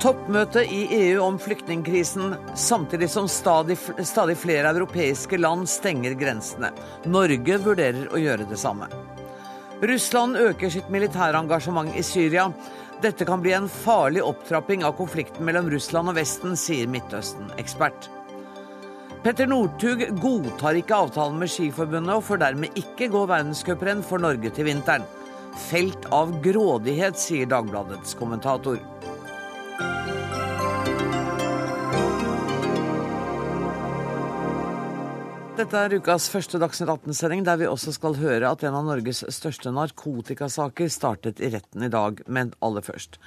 Toppmøte i EU om flyktningkrisen, samtidig som stadig, stadig flere europeiske land stenger grensene. Norge vurderer å gjøre det samme. Russland øker sitt militære engasjement i Syria. Dette kan bli en farlig opptrapping av konflikten mellom Russland og Vesten, sier Midtøsten-ekspert. Petter Northug godtar ikke avtalen med Skiforbundet og får dermed ikke gå verdenscuprenn for Norge til vinteren. Felt av grådighet, sier Dagbladets kommentator. Dette er ukas første Dagsnytt 18-sending, der vi også skal høre at en av Norges største narkotikasaker startet i retten i dag, men aller først.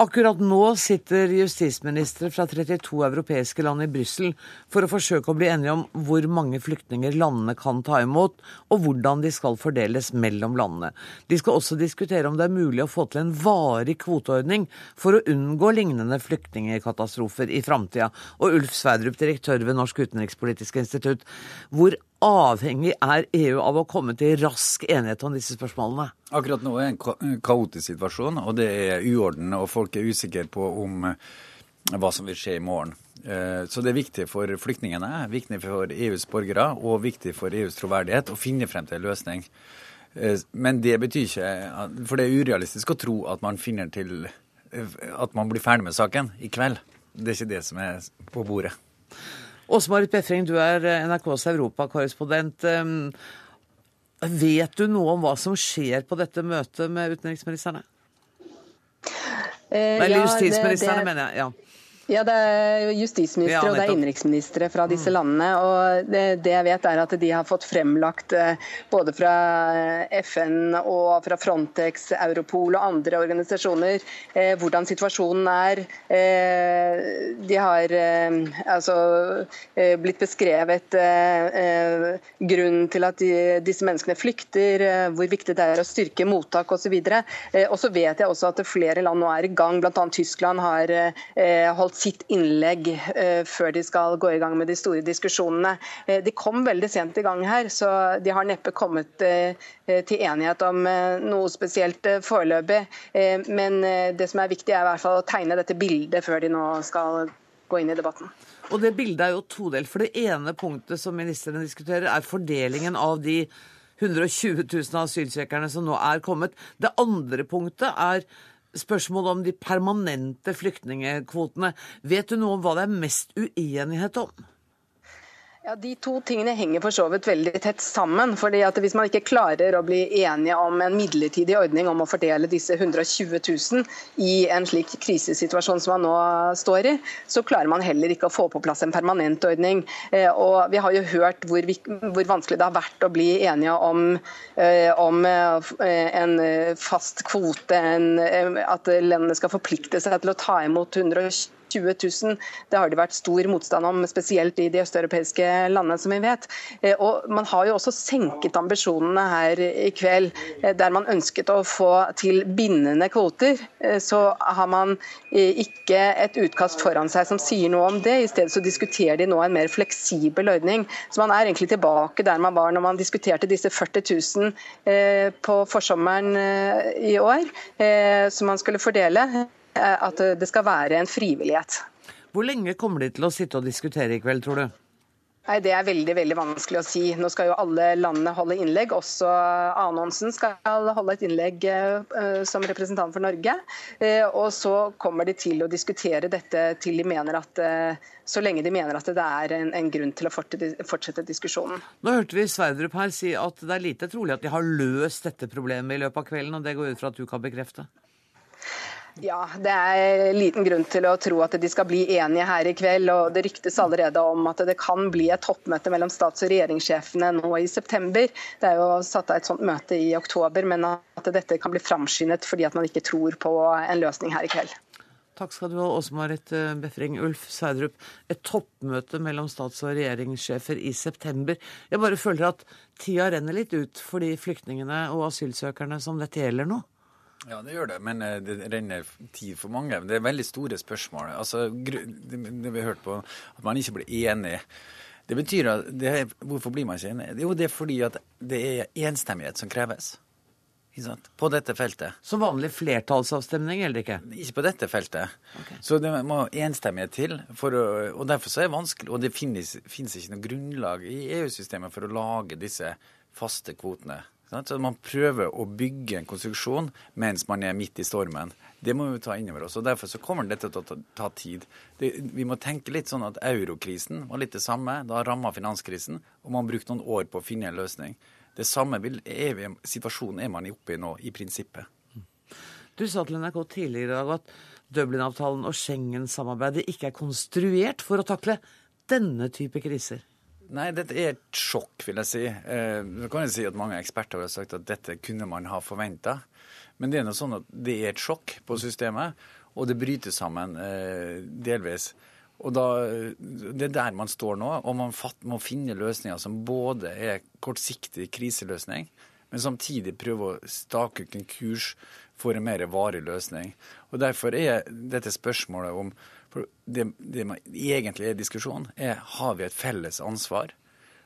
Akkurat nå sitter justisministre fra 32 europeiske land i Brussel for å forsøke å bli enige om hvor mange flyktninger landene kan ta imot, og hvordan de skal fordeles mellom landene. De skal også diskutere om det er mulig å få til en varig kvoteordning for å unngå lignende flyktningkatastrofer i framtida. Og Ulf Sverdrup, direktør ved Norsk utenrikspolitisk institutt, hvor avhengig er EU av å komme til rask enighet om disse spørsmålene? Akkurat nå er det en kaotisk situasjon, og det er uorden. Og folk er usikre på om eh, hva som vil skje i morgen. Eh, så det er viktig for flyktningene, viktig for EUs borgere og viktig for EUs troverdighet å finne frem til en løsning. Eh, men det betyr ikke For det er urealistisk å tro at man finner til At man blir ferdig med saken i kveld. Det er ikke det som er på bordet. Åse Marit Befring, du er eh, NRKs europakorrespondent. Vet du noe om hva som skjer på dette møtet med utenriksministrene? Eh, Eller ja, justisministrene, mener jeg. ja. Ja, Det er justisministre ja, og det er innenriksministre fra disse mm. landene. og det, det, jeg vet er at De har fått fremlagt eh, både fra FN og fra Frontex, Europol og andre organisasjoner eh, hvordan situasjonen er. Eh, de har eh, altså, eh, blitt beskrevet eh, grunnen til at de, disse menneskene flykter, hvor viktig det er å styrke mottak osv. Og så vet jeg også at flere land nå er i gang. Bl.a. Tyskland har holdt sitt innlegg eh, før de skal gå i gang med de store diskusjonene. Eh, de kom veldig sent i gang her, så de har neppe kommet eh, til enighet om noe spesielt foreløpig. Men det som er viktig, er i hvert fall å tegne dette bildet før de nå skal gå inn i debatten. Og det bildet er jo todelt. For det ene punktet som ministrene diskuterer, er fordelingen av de 120 000 asylsøkerne som nå er kommet. Det andre punktet er spørsmålet om de permanente flyktningkvotene. Vet du noe om hva det er mest uenighet om? Ja, De to tingene henger for så vidt veldig tett sammen. fordi at Hvis man ikke klarer å bli enige om en midlertidig ordning om å fordele disse 120 000 i en slik krisesituasjon som man nå står i, så klarer man heller ikke å få på plass en permanent ordning. Eh, og Vi har jo hørt hvor, hvor vanskelig det har vært å bli enige om, eh, om eh, en fast kvote, en, at landene skal forplikte seg til å ta imot 120 20 000. Det har det vært stor motstand om, spesielt i de østeuropeiske landene, som vi vet. Eh, og Man har jo også senket ambisjonene her i kveld, eh, der man ønsket å få til bindende kvoter. Eh, så har man ikke et utkast foran seg som sier noe om det. I stedet så diskuterer de nå en mer fleksibel ordning. Så man er egentlig tilbake der man var når man diskuterte disse 40 000 på forsommeren i år, som man skulle fordele. Eh, at det skal være en frivillighet. Hvor lenge kommer de til å sitte og diskutere i kveld, tror du? Nei, Det er veldig veldig vanskelig å si. Nå skal jo alle landene holde innlegg. Også Anonsen skal holde et innlegg uh, som representant for Norge. Uh, og så kommer de til å diskutere dette til de mener at uh, så lenge de mener at det er en, en grunn til å fortsette diskusjonen. Nå hørte vi Sverdrup her si at det er lite trolig at de har løst dette problemet i løpet av kvelden, og det går ut fra at du kan bekrefte? Ja, det er liten grunn til å tro at de skal bli enige her i kveld. og Det ryktes allerede om at det kan bli et toppmøte mellom stats- og regjeringssjefene nå i september. Det er jo satt av et sånt møte i oktober, men at dette kan bli framskyndet fordi at man ikke tror på en løsning her i kveld. Takk skal du ha, Åse Marit eh, Befring. Ulf Sverdrup, et toppmøte mellom stats- og regjeringssjefer i september. Jeg bare føler at tida renner litt ut for de flyktningene og asylsøkerne som dette gjelder nå. Ja, det gjør det, men eh, det renner tid for mange. Det er veldig store spørsmål. Altså, det vi har hørt på, at man ikke blir enig. Det betyr at det, Hvorfor blir man ikke enig? Jo, det er fordi at det er enstemmighet som kreves. På dette feltet. Som vanlig flertallsavstemning eller ikke? Ikke på dette feltet. Okay. Så det må enstemmighet til. Å, og derfor så er det vanskelig, og det finnes, finnes ikke noe grunnlag i EU-systemet for å lage disse faste kvotene. Så man prøver å bygge en konstruksjon mens man er midt i stormen. Det må vi ta inn over oss. og Derfor så kommer dette til å ta, ta tid. Det, vi må tenke litt sånn at Eurokrisen var litt det samme. Da ramma finanskrisen, og man brukte noen år på å finne en løsning. Det samme vil, evige situasjonen er man oppe i nå, i prinsippet. Du sa til NRK tidligere i dag at Dublin-avtalen og Schengen-samarbeidet ikke er konstruert for å takle denne type kriser. Nei, dette er et sjokk, vil jeg si. Eh, kan jeg si at Mange eksperter har sagt at dette kunne man ha forventa. Men det er noe sånn at det er et sjokk på systemet, og det bryter sammen eh, delvis. Og da, Det er der man står nå, og man må finne løsninger som både er kortsiktig kriseløsning, men samtidig prøve å stake ut en kurs for en mer varig løsning. Og Derfor er dette spørsmålet om for det, det man egentlig er diskusjonen, er har vi et felles ansvar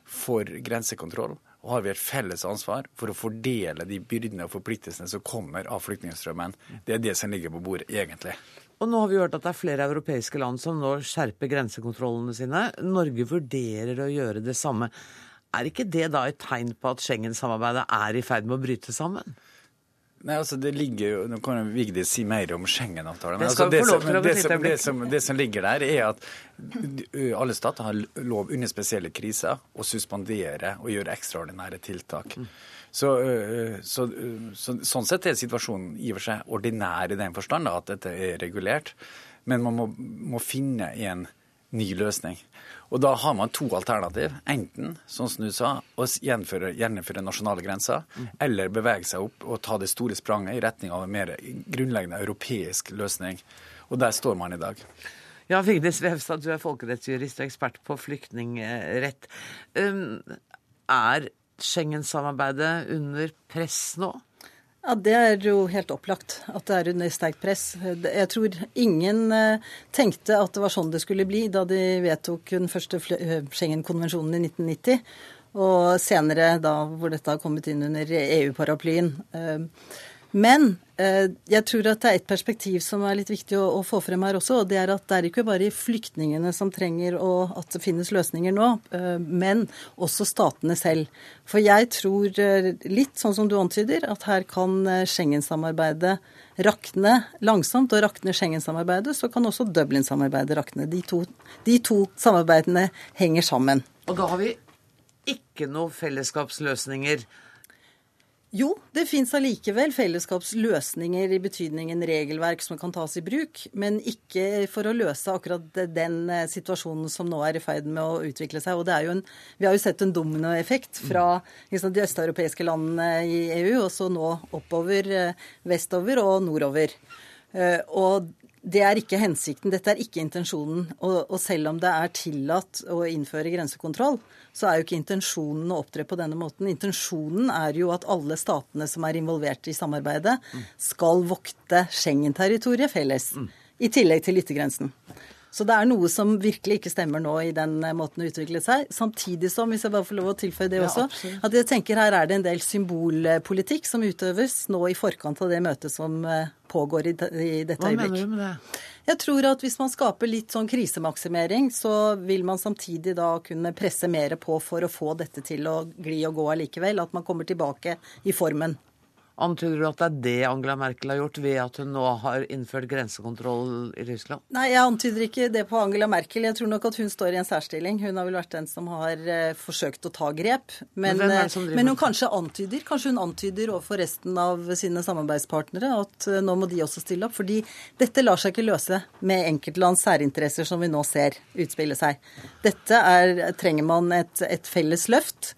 for grensekontroll? Og har vi et felles ansvar for å fordele de byrdene og forpliktelsene som kommer av flyktningstrømmen? Det er det som ligger på bordet, egentlig. Og nå har vi hørt at det er flere europeiske land som nå skjerper grensekontrollene sine. Norge vurderer å gjøre det samme. Er ikke det da et tegn på at Schengen-samarbeidet er i ferd med å bryte sammen? Nei, altså det ligger jo, Nå kan Vigdis si mer om Schengen-avtalen. Det, altså, det, som, det, det, som, ligger der, er at alle stater har lov under spesielle kriser å suspendere og gjøre ekstraordinære tiltak. Mm. Så, så, så, sånn sett er situasjonen i og for seg ordinær i den forstand at dette er regulert. Men man må, må finne en ny løsning. Og da har man to alternativ. Enten, sånn som du sa, å gjennomføre nasjonale grenser, mm. eller bevege seg opp og ta det store spranget i retning av en mer grunnleggende europeisk løsning. Og der står man i dag. Ja, Vignes Vevstad, du er folkerettsjurist og ekspert på flyktningrett. Um, er Schengen-samarbeidet under press nå? Ja, Det er jo helt opplagt at det er under sterkt press. Jeg tror ingen eh, tenkte at det var sånn det skulle bli da de vedtok den første eh, Schengen-konvensjonen i 1990, og senere da hvor dette har kommet inn under EU-paraplyen. Eh, men jeg tror at det er et perspektiv som er litt viktig å, å, få frem her også. og Det er at det er ikke bare flyktningene som trenger å, at det finnes løsninger nå, eh, men også statene selv. For jeg tror eh, litt sånn som du antyder, at her kan Schengen-samarbeidet rakne langsomt. Og rakne Schengen-samarbeidet, så kan også Dublin-samarbeidet rakne. De to, de to samarbeidene henger sammen. Og da har vi ikke noen fellesskapsløsninger jo, det fins allikevel fellesskapsløsninger i betydningen regelverk som kan tas i bruk, men ikke for å løse akkurat den eh, situasjonen som nå er i ferd med å utvikle seg. Og en, vi har jo sett en dominoeffekt fra liksom, de østeuropeiske landene i EU, og så nå oppover, eh, vestover og nordover. Eh, og det er ikke hensikten, dette er ikke intensjonen. Og, og, selv om det er tillatt å innføre grensekontroll, så er jo ikke intensjonen å opptre på denne måten. Intensjonen er jo at alle statene som er involvert i samarbeidet, skal vokte Schengen-territoriet felles. I tillegg til yttergrensen. Så det er noe som virkelig ikke stemmer nå i den eh, måten å utvikle seg. Samtidig som, hvis jeg bare får lov å tilføye det også, absolutt. at jeg tenker her er det en del symbolpolitikk som utøves nå i forkant av det møtet som eh, pågår i, i dette Hva øyeblikk. Hva mener du med det? Jeg tror at hvis man skaper litt sånn krisemaksimering, så vil man samtidig da kunne presse mer på for å få dette til å gli og gå allikevel. At man kommer tilbake i formen. Antyder du at det er det Angela Merkel har gjort ved at hun nå har innført grensekontroll i Russland? Nei, jeg antyder ikke det på Angela Merkel. Jeg tror nok at hun står i en særstilling. Hun har vel vært den som har uh, forsøkt å ta grep. Men, men, uh, men, hun kanskje antyder kanskje hun antyder overfor resten av sine samarbeidspartnere at uh, nå må de også stille opp. Fordi dette lar seg ikke løse med enkeltlands særinteresser som vi nå ser utspille seg. Dette er, trenger man et, et felles løft.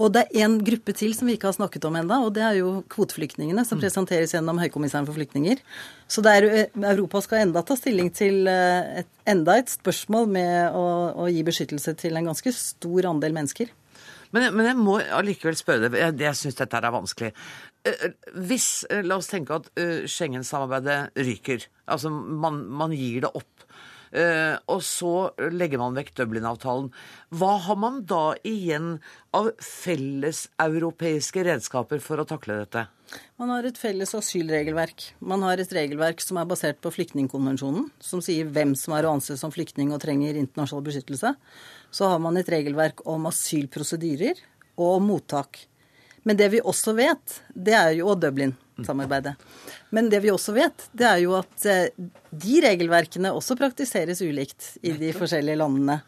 Og det er en gruppe til som vi ikke har snakket om ennå, og det er jo kvoteflyktningene som mm. presenteres gjennom Høykommissæren for flyktninger. Så er, eh, Europa skal enda ta stilling til eh, et, enda et spørsmål med å, å, gi beskyttelse til en ganske stor andel mennesker. Men, men jeg må allikevel spørre deg, jeg, jeg syns dette er vanskelig. Eh, hvis, La oss tenke at Schengen-samarbeidet ryker. Altså man, man gir det opp. Eh, og så legger man vekk Dublin-avtalen. Hva har man da igjen av felleseuropeiske redskaper for å takle dette? Man har et felles asylregelverk. Man har et regelverk som er basert på flyktningkonvensjonen, som sier hvem som er å anse som flyktning og trenger internasjonal beskyttelse. Så har man et regelverk om asylprosedyrer og mottak. Men det vi også vet, det er jo Dublin-samarbeidet. Men det vi også vet, det er jo at eh, de regelverkene også praktiseres ulikt i de forskjellige landene.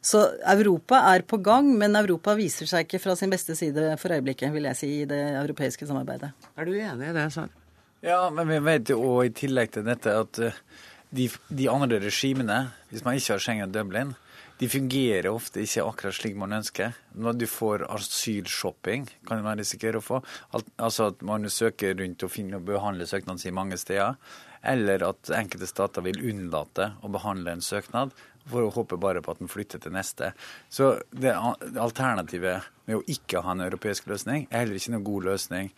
Så Europa er på gang, men Europa viser seg ikke fra sin beste side for øyeblikket, vil jeg si, i det europeiske samarbeidet. Er du enig i det, Sar? Ja, men vi vet jo òg i tillegg til dette at eh, de, de andre regimene, hvis man ikke har Schengen Dublin, de fungerer ofte ikke akkurat slik man ønsker. Når du får asylshopping, kan man risikere å få. Altså at man søker rundt og finner og behandler søknaden sin mange steder. Eller at enkelte stater vil unnlate å behandle en søknad for å håpe bare på at den flytter til neste. Så det alternativet med å ikke ha en europeisk løsning er heller ikke noen god løsning.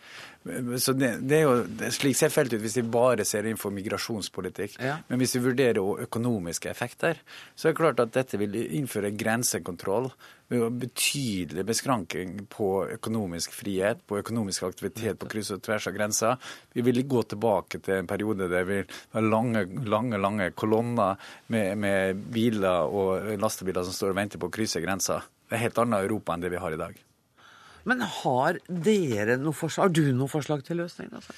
Så det, det er jo det er slik ser felt ut hvis vi bare ser inn for migrasjonspolitikk. Ja. Men hvis vi vurderer økonomiske effekter, så er det klart at dette vil innføre grensekontroll betydelig beskranking på økonomisk frihet, på økonomisk aktivitet på kryss og tvers av grensa. Vi vil gå tilbake til en periode der vi har lange, lange, lange kolonner med, med biler og lastebiler som står og venter på å krysse grensa. Det er helt annet Europa enn det vi har i dag. Men har dere noe forslag, har du noe forslag til løsning? Altså?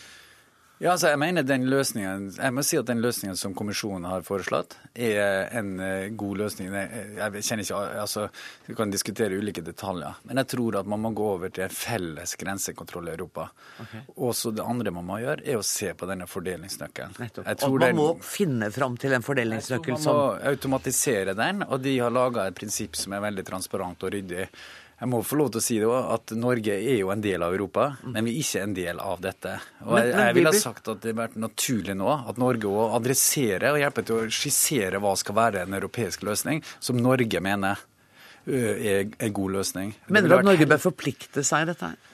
Ja, altså jeg mener den løsningen, jeg må si at den løsningen som kommisjonen har foreslått, er en eh, god løsning. Jeg kjenner ikke, altså Vi kan diskutere ulike detaljer, men jeg tror at man må gå over til en felles grensekontroll i Europa. Okay. Også Det andre man må gjøre, er å se på denne fordelingsnøkkelen. Og man må den, finne fram til en fordelingsnøkkel som Man må automatisere den, og de har laga et prinsipp som er veldig transparent og ryddig. Jeg må få lov til å si det også, at Norge er jo en del av Europa, men vi er ikke en del av dette. Og jeg, jeg ville ha sagt at det har vært naturlig nå at Norge òg adresserer og hjelper til å skissere hva skal være en europeisk løsning, som Norge mener er en god løsning. Mener du at Norge bør forplikte seg i dette her?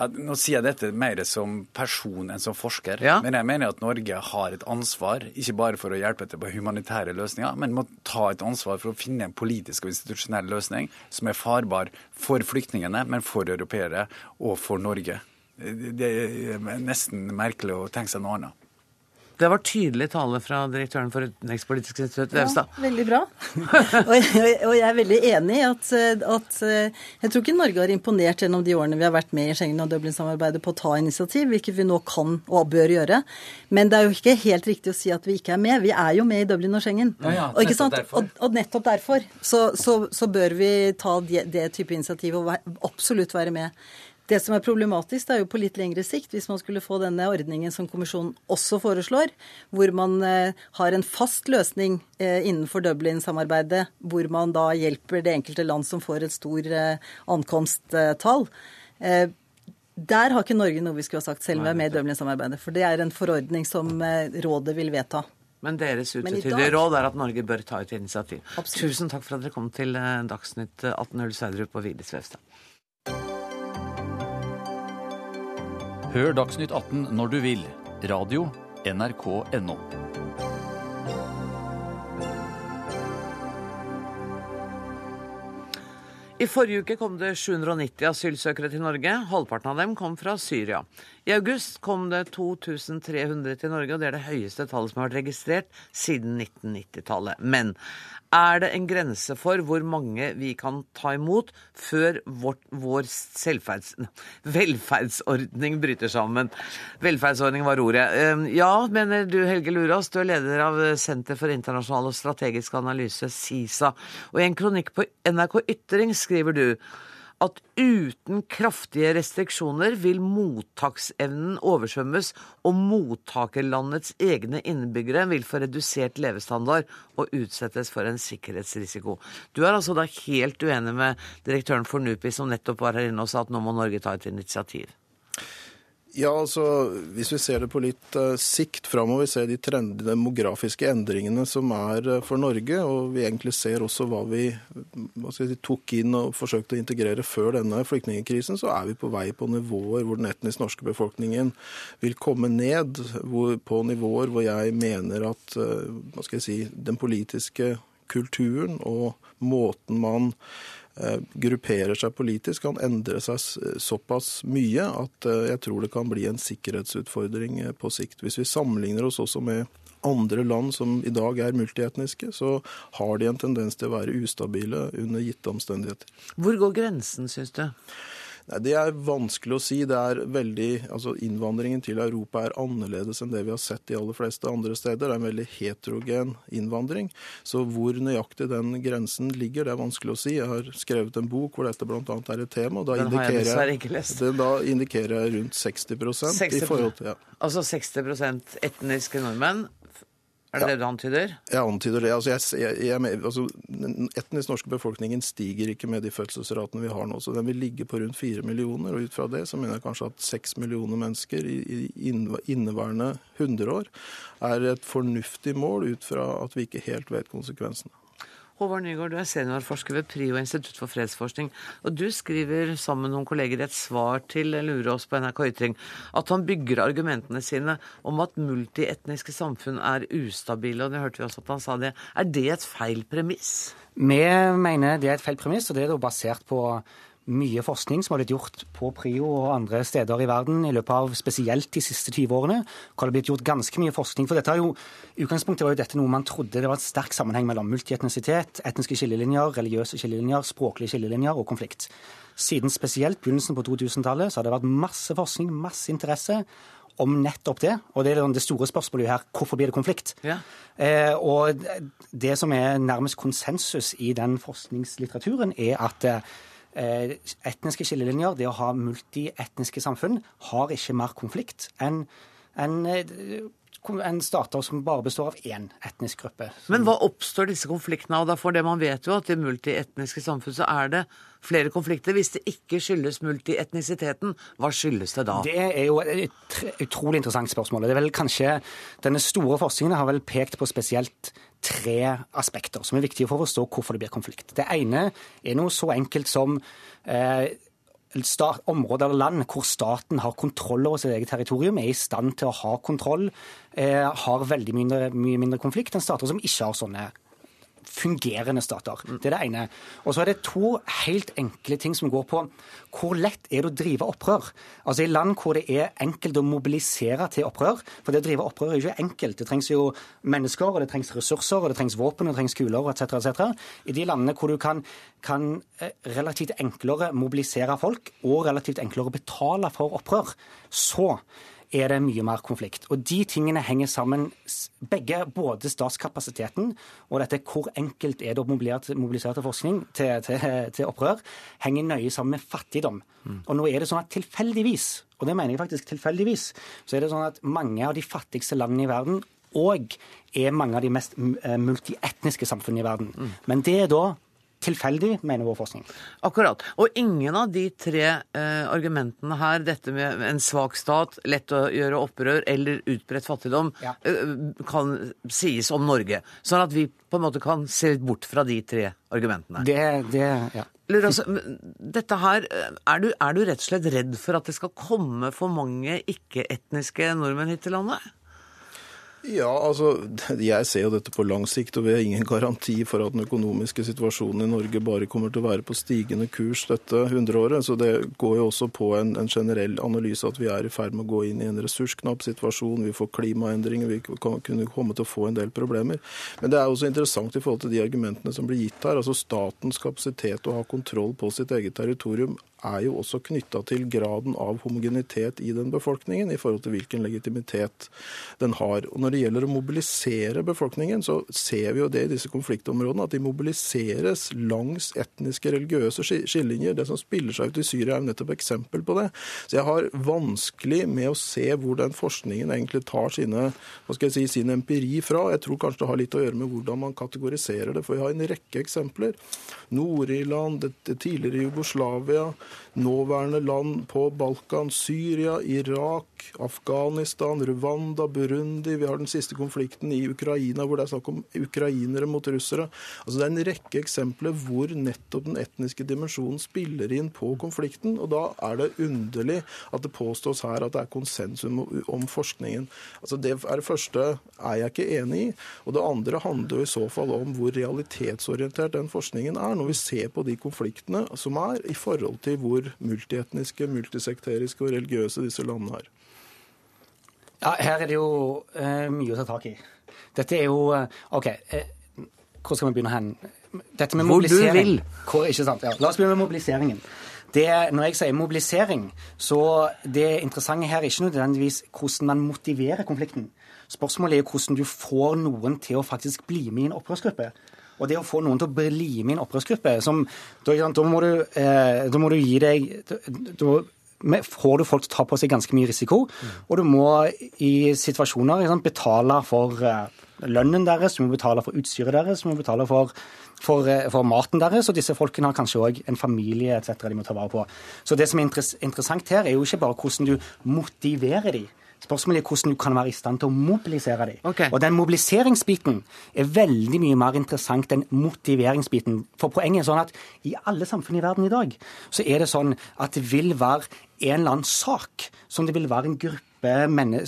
Nå sier jeg dette mer som person enn som forsker. Ja. Men jeg mener at Norge har et ansvar, ikke bare for å hjelpe til på humanitære løsninger, men må ta et ansvar for å finne en politisk og institusjonell løsning som er farbar for flyktningene, men for europeere og for Norge. Det er nesten merkelig å tenke seg noe annet. Det var tydelig tale fra direktøren for Utenrikspolitisk institutt, Vevstad. Ja, veldig bra. og, jeg, og, jeg er veldig enig i at, at, jeg tror ikke Norge har imponert gjennom de årene vi har vært med i Schengen- og Dublin-samarbeidet på å ta initiativ, hvilket vi nå kan og bør gjøre. Men det er jo ikke helt riktig å si at vi ikke er med. Vi er jo med i Dublin og Schengen. Ja, ja, og, og, og, nettopp derfor så, så, så bør vi ta det, det type initiativ og absolutt være med. Det som er problematisk, det er jo på litt lengre sikt, hvis man skulle få denne ordningen som kommisjonen også foreslår, hvor man eh, har en fast løsning eh, innenfor Dublin-samarbeidet, hvor man da hjelper det enkelte land som får et stor eh, ankomsttall. Der har ikke Norge noe vi skulle ha sagt, selv om vi er med i Dublin-samarbeidet. For det er en forordning som rådet vil vedta. Men deres utvetydige råd er at Norge bør ta et initiativ. Absolutt. Tusen takk for at dere kom til Dagsnytt 18.0 Sverdrup og Vigdis Vevstad. Hør Dagsnytt 18 når du vil. Radio NRK NO. I forrige uke kom det 790 asylsøkere til Norge. Halvparten av dem kom fra Syria. I august kom det 2300 til Norge, og det er det høyeste tallet som har vært registrert siden 1990-tallet. Men er det en grense for hvor mange vi kan ta imot før vårt, vår velferdsordning bryter sammen. Velferdsordning var ordet. Ehm, ja, mener du Helge Lurås, du er leder av Senter for internasjonal og strategisk analyse, SISA. Og i en kronikk på NRK Ytring skriver du at uten kraftige restriksjoner vil mottaksevnen oversvømmes, og mottakerlandets egne innbyggere vil få redusert levestandard og utsettes for en sikkerhetsrisiko. Du er altså da helt uenig med direktøren for NUPI, som nettopp var her inne og sa at nå må Norge ta et initiativ? Ja, altså Hvis vi ser det på litt uh, sikt framover, ser de trend, demografiske endringene som er uh, for Norge, og vi egentlig ser også hva vi hva si, tok inn og forsøkte å integrere før denne flyktningkrisen, så er vi på vei på nivåer hvor den etnisk norske befolkningen vil komme ned. Hvor, på nivåer hvor jeg mener at uh, hva skal jeg si, den politiske kulturen og måten man grupperer seg politisk, kan endre seg såpass mye at eh, jeg tror det kan bli en sikkerhetsutfordring eh, på sikt. Hvis vi sammenligner oss også med andre land som i dag er multietniske, så har de en tendens til å være ustabile under gitte omstendigheter. Hvor går grensen, syns du? Nei, Det er vanskelig å si. Det er veldig, altså Innvandringen til Europa er annerledes enn det vi har sett de aller fleste andre steder. Det er en veldig heterogen innvandring. Så hvor nøyaktig den grensen ligger, det er vanskelig å si. Jeg har skrevet en bok hvor dette bl.a. er et tema. og da den har jeg. Det, da indikerer jeg rundt 60, 60 i forhold til, ja. Altså 60% etniske nordmenn, er det ja. det du antyder? Jeg antyder det. Altså, jeg, jeg, altså, den etnisk norske befolkningen stiger ikke med de fødselsratene vi har nå. Så den vil ligge på rundt fire millioner. Og ut fra det så mener jeg kanskje at seks millioner mennesker i, i inneværende hundreår er et fornuftig mål ut fra at vi ikke helt vet konsekvensene. Håvard Nygaard, du er seniorforsker ved PRIO Institutt for fredsforskning. Og du skriver sammen med noen kolleger et svar til Lurås på NRK Ytring at han bygger argumentene sine om at multietniske samfunn er ustabile, og det hørte vi også at han sa det. Er det et feil premiss? Vi mener det er et feil premiss, og det er basert på mye forskning som har blitt gjort på PRIO og andre steder i verden i løpet av spesielt de siste 20 årene. Hvor det har blitt gjort ganske mye forskning. For dette jo, utgangspunktet var jo dette noe man trodde det var en sterk sammenheng mellom multietnisitet, etniske skillelinjer, religiøse skillelinjer, språklige skillelinjer og konflikt. Siden spesielt begynnelsen på 2000-tallet så har det vært masse forskning, masse interesse om nettopp det. Og det er det store spørsmålet her hvorfor blir det konflikt? Ja. Eh, og det som er nærmest konsensus i den forskningslitteraturen, er at Eh, etniske skillelinjer, det å ha multietniske samfunn, har ikke mer konflikt enn en, eh, en stater som bare består av én etnisk gruppe. Men hva oppstår disse konfliktene av? For det man vet jo at i multietniske samfunn så er det flere konflikter. Hvis det ikke skyldes multietnisiteten, hva skyldes det da? Det er jo et utrolig interessant spørsmål. Det er vel kanskje, Denne store forskningen har vel pekt på spesielt tre aspekter som er viktige for å forstå hvorfor det blir konflikt. Det ene er noe så enkelt som eh, områder eller land hvor staten har kontroll over sitt eget territorium, er i stand til å ha kontroll, eh, har veldig mindre, mye mindre konflikt enn stater som ikke har sånne fungerende stater. Det er det ene. Og så er det to helt enkle ting som går på hvor lett er det å drive opprør. Altså I land hvor det er enkelt å mobilisere til opprør, for det å drive opprør er jo ikke enkelt. Det trengs jo mennesker, og det trengs ressurser, og det trengs våpen, og det trengs kuler etc. etc. I de landene hvor du kan, kan eh, relativt enklere mobilisere folk, og relativt enklere betale for opprør, så er det mye mer konflikt. Og de tingene henger sammen. Begge, både statskapasiteten og dette hvor enkelt er det å mobilisere til forskning, til, til, til, opprør, henger nøye sammen med fattigdom. Mm. Og nå er det sånn at tilfeldigvis, og det mener jeg faktisk tilfeldigvis, så er det sånn at mange av de fattigste landene i verden og er mange av de mest eh, multietniske samfunnene i verden. Mm. Men det er da tilfeldig, mener vår forskning. Akkurat. Og ingen av de tre eh, argumentene her, dette med en svak stat, lett å gjøre opprør eller utbredt fattigdom, ja. eh, kan sies om Norge. Sånn at vi på en måte kan se litt bort fra de tre argumentene. Det, det ja. Altså, dette her, er du, er du rett og slett redd for at det skal komme for mange ikke-etniske nordmenn hit til landet? Ja, altså, Jeg ser jo dette på lang sikt, og vi har ingen garanti for at den økonomiske situasjonen i Norge bare kommer til å være på stigende kurs dette hundreåret. Så det går jo også på en, en generell analyse at vi er i ferd med å gå inn i en ressursknapp situasjon. Vi får klimaendringer, vi kan kunne komme til å få en del problemer. Men det er også interessant i forhold til de argumentene som blir gitt her. altså Statens kapasitet å ha kontroll på sitt eget territorium er jo også knytta til graden av homogenitet i den befolkningen, i forhold til hvilken legitimitet den har. Og Når det gjelder å mobilisere befolkningen, så ser vi jo det i disse konfliktområdene, at de mobiliseres langs etniske, religiøse skillelinjer. Det som spiller seg ut i Syria, er jo nettopp eksempel på det. Så jeg har vanskelig med å se hvor den forskningen egentlig tar sine, hva skal jeg si, sin empiri fra. Jeg tror kanskje det har litt å gjøre med hvordan man kategoriserer det, for vi har en rekke eksempler. Nord-Irland, tidligere Jugoslavia, nåværende land på Balkan, Syria, Irak, Afghanistan, Rwanda, Burundi. Vi har den siste konflikten i Ukraina, hvor det er snakk om ukrainere mot russere. Altså Det er en rekke eksempler hvor nettopp den etniske dimensjonen spiller inn på konflikten. og Da er det underlig at det påstås her at det er konsensum om forskningen. Altså Det er det første er jeg ikke enig i. Og det andre handler jo i så fall om hvor realitetsorientert den forskningen er, når vi ser på de konfliktene som er, i forhold til hvor multietniske, multisekteriske og religiøse disse landene er. Ja, Her er det jo eh, mye å ta tak i. Dette er jo uh, OK, eh, hvor skal vi begynne hen? Dette med hvor du vil. Hvor, ikke sant? Ja, la oss begynne med mobiliseringen. Det, når jeg sier mobilisering, så det interessante her er ikke nødvendigvis hvordan man motiverer konflikten. Spørsmålet er hvordan du får noen til å faktisk bli med i en opprørsgruppe. Og det å få noen til å bli med i opprørsgruppe som, da, da, må du, eh, da, må du, gi deg da, får du folk til å ta på seg ganske mye risiko, og du må i situasjoner sant, betale for eh, lønnen deres, du må betale for utstyret deres, du må betale for, for, eh, for maten deres, og disse folkene har kanskje òg en familie etc. de må ta vare på. Så det som er interessant her, er jo ikke bare hvordan du motiverer dem, Spørsmålet er hvordan du kan være i stand til å mobilisere dem. Okay. Og den mobiliseringsbiten er veldig mye mer interessant enn motiveringsbiten. For poenget er sånn at i alle samfunn i verden i dag, så er det sånn at det vil være en eller annen sak som det vil være en gruppe en eller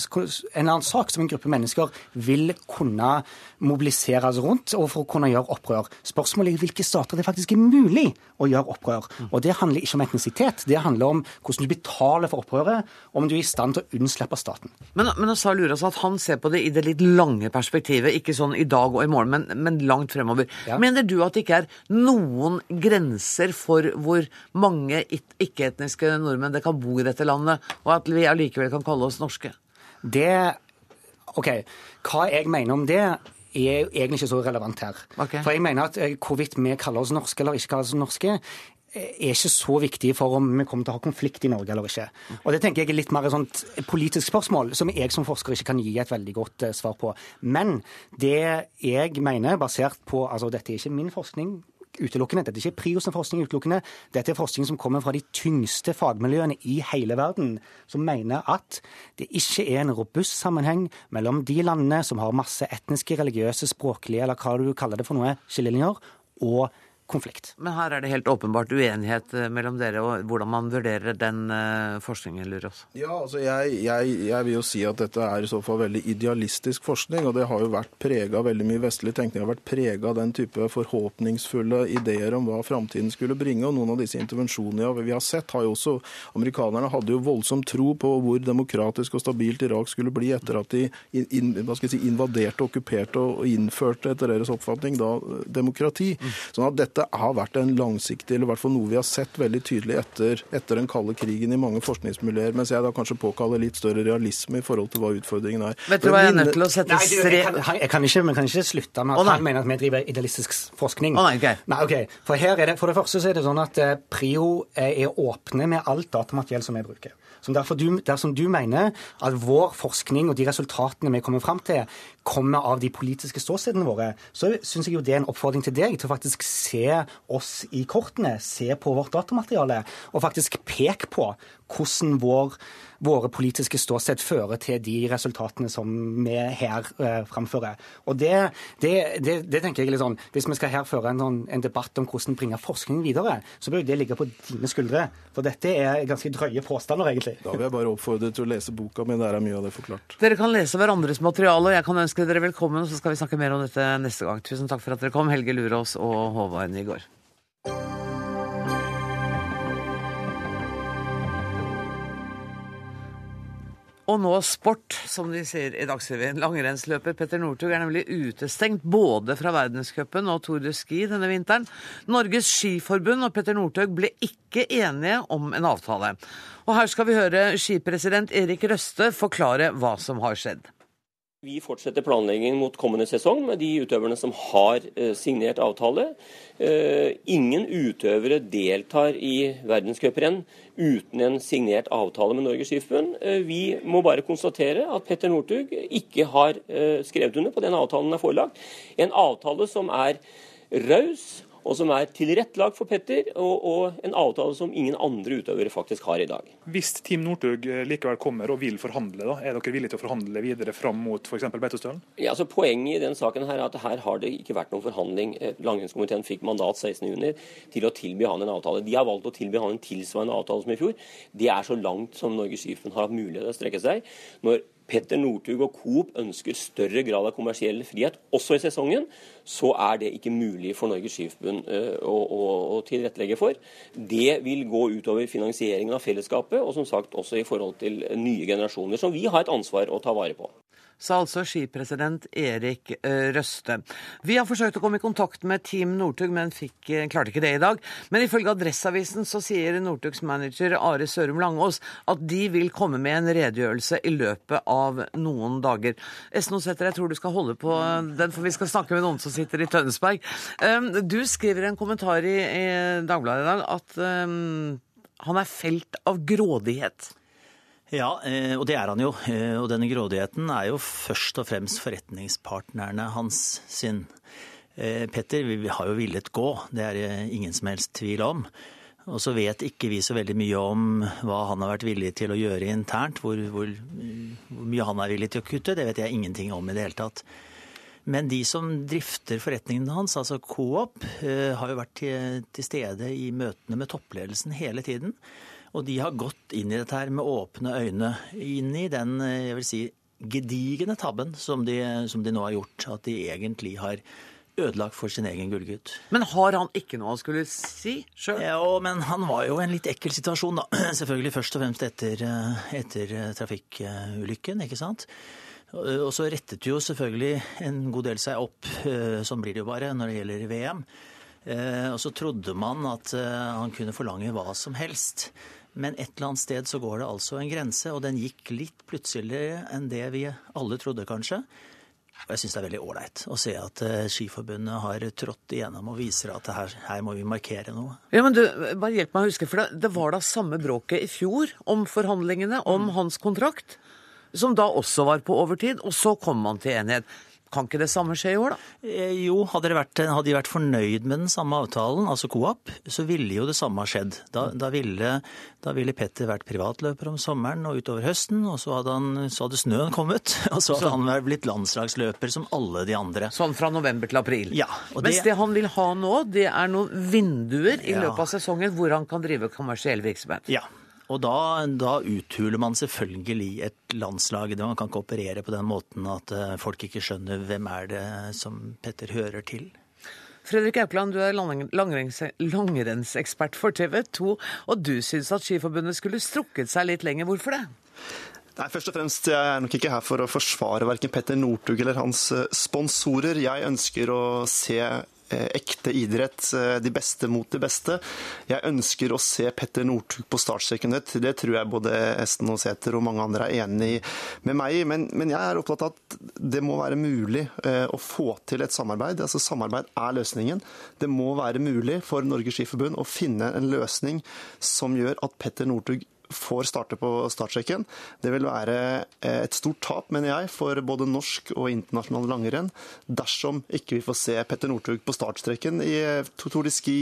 annen sak som en gruppe mennesker vil kunne mobiliseres rundt og for å kunne gjøre opprør. Spørsmålet er hvilke stater det faktisk er mulig å gjøre opprør. Og Det handler ikke om etnisitet, det handler om hvordan du betaler for opprøret, om du er i stand til å unnslippe staten. Men, men sa Luras at han ser på det i det litt lange perspektivet, ikke sånn i dag og i morgen, men, men langt fremover. Ja. Mener du at det ikke er noen grenser for hvor mange ikke-etniske nordmenn det kan bo i dette landet, og at vi allikevel kan kalle oss norske? Det OK. Hva jeg mener om det, er egentlig ikke så relevant her. Okay. For jeg mener at eh, hvorvidt vi kaller oss norske eller ikke kaller oss norske, eh, er ikke så viktig for om vi kommer til å ha konflikt i Norge eller ikke. Og Det tenker jeg er litt mer et sånt politisk spørsmål, som jeg som forsker ikke kan gi et veldig godt eh, svar på. Men det jeg mener, basert på altså Dette er ikke min forskning, utelukkende. Dette er ikke Priosen-forskning utelukkende. Dette er forskning som kommer fra de tyngste fagmiljøene i hele verden, som mener at det ikke er en robust sammenheng mellom de landene som har masse etniske, religiøse, språklige, eller hva du kaller det for noe, skillelinjer, og konflikt. Men her er det helt åpenbart uenighet eh, mellom dere og hvordan man vurderer den forskningen, lurer oss. Ja, altså jeg, jeg, jeg, vil jo si at dette er i så fall veldig idealistisk forskning, og det har jo vært prega av veldig mye vestlig tenkning. har vært prega av den type forhåpningsfulle ideer om hva framtiden skulle bringe. Og noen av disse intervensjonene vi har sett, har jo også Amerikanerne hadde jo voldsom tro på hvor demokratisk og stabilt Irak skulle bli etter at de in, hva skal jeg si, invaderte, okkuperte og innførte, etter deres oppfatning, da demokrati. Mm. Sånn at dette dette har vært en langsiktig, eller i hvert fall noe vi har sett veldig tydelig etter, etter den kalde krigen i mange forskningsmiljøer, mens jeg da kanskje påkaller litt større realisme i forhold til hva utfordringen er. Vet du hva jeg er nødt til å sette Nei, du, jeg, kan, jeg, kan ikke, kan ikke, slutte med at oh, han mener at vi driver idealistisk forskning. Oh, nei, okay. nei, ok. For her er det, for det første så er det sånn at eh, Prio er åpne med alt datamateriell som vi bruker. Som derfor du, dersom du mener at vår forskning og de resultatene vi kommer fram til, kommer av de politiske ståstedene våre, så syns jeg jo det er en oppfordring til deg til å faktisk se oss i kortene, se på vårt datamateriale, og faktisk peke på hvordan vår våre politiske ståsted fører til de resultatene som vi her eh, framfører. Og det, det, det, det, tenker jeg litt sånn, Hvis vi skal her føre en, sånn, en debatt om hvordan bringe forskningen videre, så bør det ligge på dine skuldre. For dette er ganske drøye påstander, egentlig. Da vil jeg bare oppfordre til å lese boka mi, der er mye av det forklart. Dere kan lese hverandres materiale, og jeg kan ønske dere velkommen, så skal vi snakke mer om dette neste gang. Tusen takk for at dere kom, Helge Lurås og Håvard Nygaard. Og nå sport, som de sier i Dagsrevyen. Langrennsløper Petter Northug er nemlig utestengt både fra verdenscupen og Tour de Ski denne vinteren. Norges Skiforbund og Petter Northug ble ikke enige om en avtale. Og her skal vi høre skipresident Erik Røste forklare hva som har skjedd. Vi fortsetter planleggingen mot kommende sesong med de utøverne som har eh, signert avtale. Eh, ingen utøvere deltar i verdenscuprenn uten en signert avtale med Norges Skiforbund. Eh, vi må bare konstatere at Petter Northug ikke har skrevet under på den avtalen han er forelagt. En avtale som er raus og som er tilrettelagt for Petter, og, og, en avtale som ingen andre utøvere faktisk har i dag. Hvis Team Northug likevel kommer og vil forhandle, da, er dere villige til å forhandle videre fram mot f.eks. Beitostølen? Ja, altså Poenget i den saken her er at her har det ikke vært noen forhandling. Eh, langrennskomiteen fikk mandat 16.6 til å tilby han en avtale. De har valgt å tilby han en tilsvarende avtale som i fjor. Det er så langt som Norges Skiforbund har hatt mulighet til å strekke seg. Når Petter Northug og Coop ønsker større grad av kommersiell frihet også i sesongen, så er det ikke mulig for Norges Skiforbund eh, å, å, å, tilrettelegge for. Det vil gå utover finansieringen av fellesskapet, og som sagt også i forhold til nye generasjoner, som vi har et ansvar å ta vare på sa altså skipresident Erik eh, Røste. Vi har forsøkt å komme i kontakt med Team Northug, men fikk, eh, klarte ikke det i dag. Men ifølge Adresseavisen så sier Northugs manager Are Sørum Langås at de vil komme med en redegjørelse i løpet av noen dager. Esnosæter, jeg tror du skal holde på den, for vi skal snakke med noen som sitter i Tønsberg. Du skriver en kommentar i, Dagbladet i dag at um, han er felt av grådighet. Ja, eh, og det er han jo. Eh, og denne grådigheten er jo først og fremst forretningspartnerne hans sin. Eh, Petter vi har jo villet gå, det er det ingen som helst tvil om. Og så vet ikke vi så veldig mye om hva han har vært villig til å gjøre internt. Hvor, hvor, hvor mye han er villig til å kutte, det vet jeg ingenting om i det hele tatt. Men de som drifter forretningen hans, altså Coop, har jo vært til, til stede i møtene med toppledelsen hele tiden. Og de har gått inn i dette her med åpne øyne. Inn i den jeg vil si, gedigne tabben som de, som de nå har gjort. At de egentlig har ødelagt for sin egen gullgutt. Men har han ikke noe han skulle si sjøl? Ja, men han var jo i en litt ekkel situasjon, da. Selvfølgelig først og fremst etter, etter trafikkulykken, ikke sant. Og så rettet jo selvfølgelig en god del seg opp, sånn blir det jo bare når det gjelder VM. Og så trodde man at han kunne forlange hva som helst. Men et eller annet sted så går det altså en grense, og den gikk litt plutseligere enn det vi alle trodde, kanskje. Og jeg syns det er veldig ålreit å se at uh, Skiforbundet har trådt igjennom og viser at her, her, må vi markere noe. Ja, men du, bare Hjelp meg å huske, for det, det var da samme bråket i fjor om forhandlingene om mm. hans kontrakt, som da også var på overtid, og så kom man til enighet. Kan ikke det samme skje i år, da? Eh, jo, hadde de vært, hadde de vært fornøyd med den samme avtalen, altså Coop, så ville jo det samme ha skjedd. Da, da, ville, da, ville, Petter vært privatløper om sommeren og utover høsten, og så hadde, han, så hadde snøen kommet. Og så hadde han blitt landslagsløper som alle de andre. Sånn fra november til april? Ja. Mens det, det han vil ha nå, det er noen vinduer i løpet av sesongen hvor han kan drive kommersiell virksomhet? Ja. Og da, da, uthuler man selvfølgelig et landslag. Man kan ikke operere på den måten at eh, folk ikke skjønner hvem er det som Petter hører til. Fredrik Aukland, du er langrennsekspert for TV 2, og du syns at Skiforbundet skulle strukket seg litt lenger. Hvorfor det? Nei, først og fremst, Jeg er nok ikke her for å forsvare verken Petter Northug eller hans eh, sponsorer. Jeg ønsker å se ekte idrett, eh, de beste mot de beste. Jeg ønsker å se Petter Northug på startstreken. Det tror jeg både Esten og Sæther og mange andre er enig med meg i. Men, men, jeg er opptatt av at det må være mulig eh, å få til et samarbeid. Altså Samarbeid er løsningen. Det må være mulig for Norges Skiforbund å finne en løsning som gjør at Petter Northug får starte på startstreken. Det vil være eh, et stort tap, mener jeg, for både norsk og internasjonal langrenn dersom ikke vi får se Petter Northug på startstreken i eh, Tour de Ski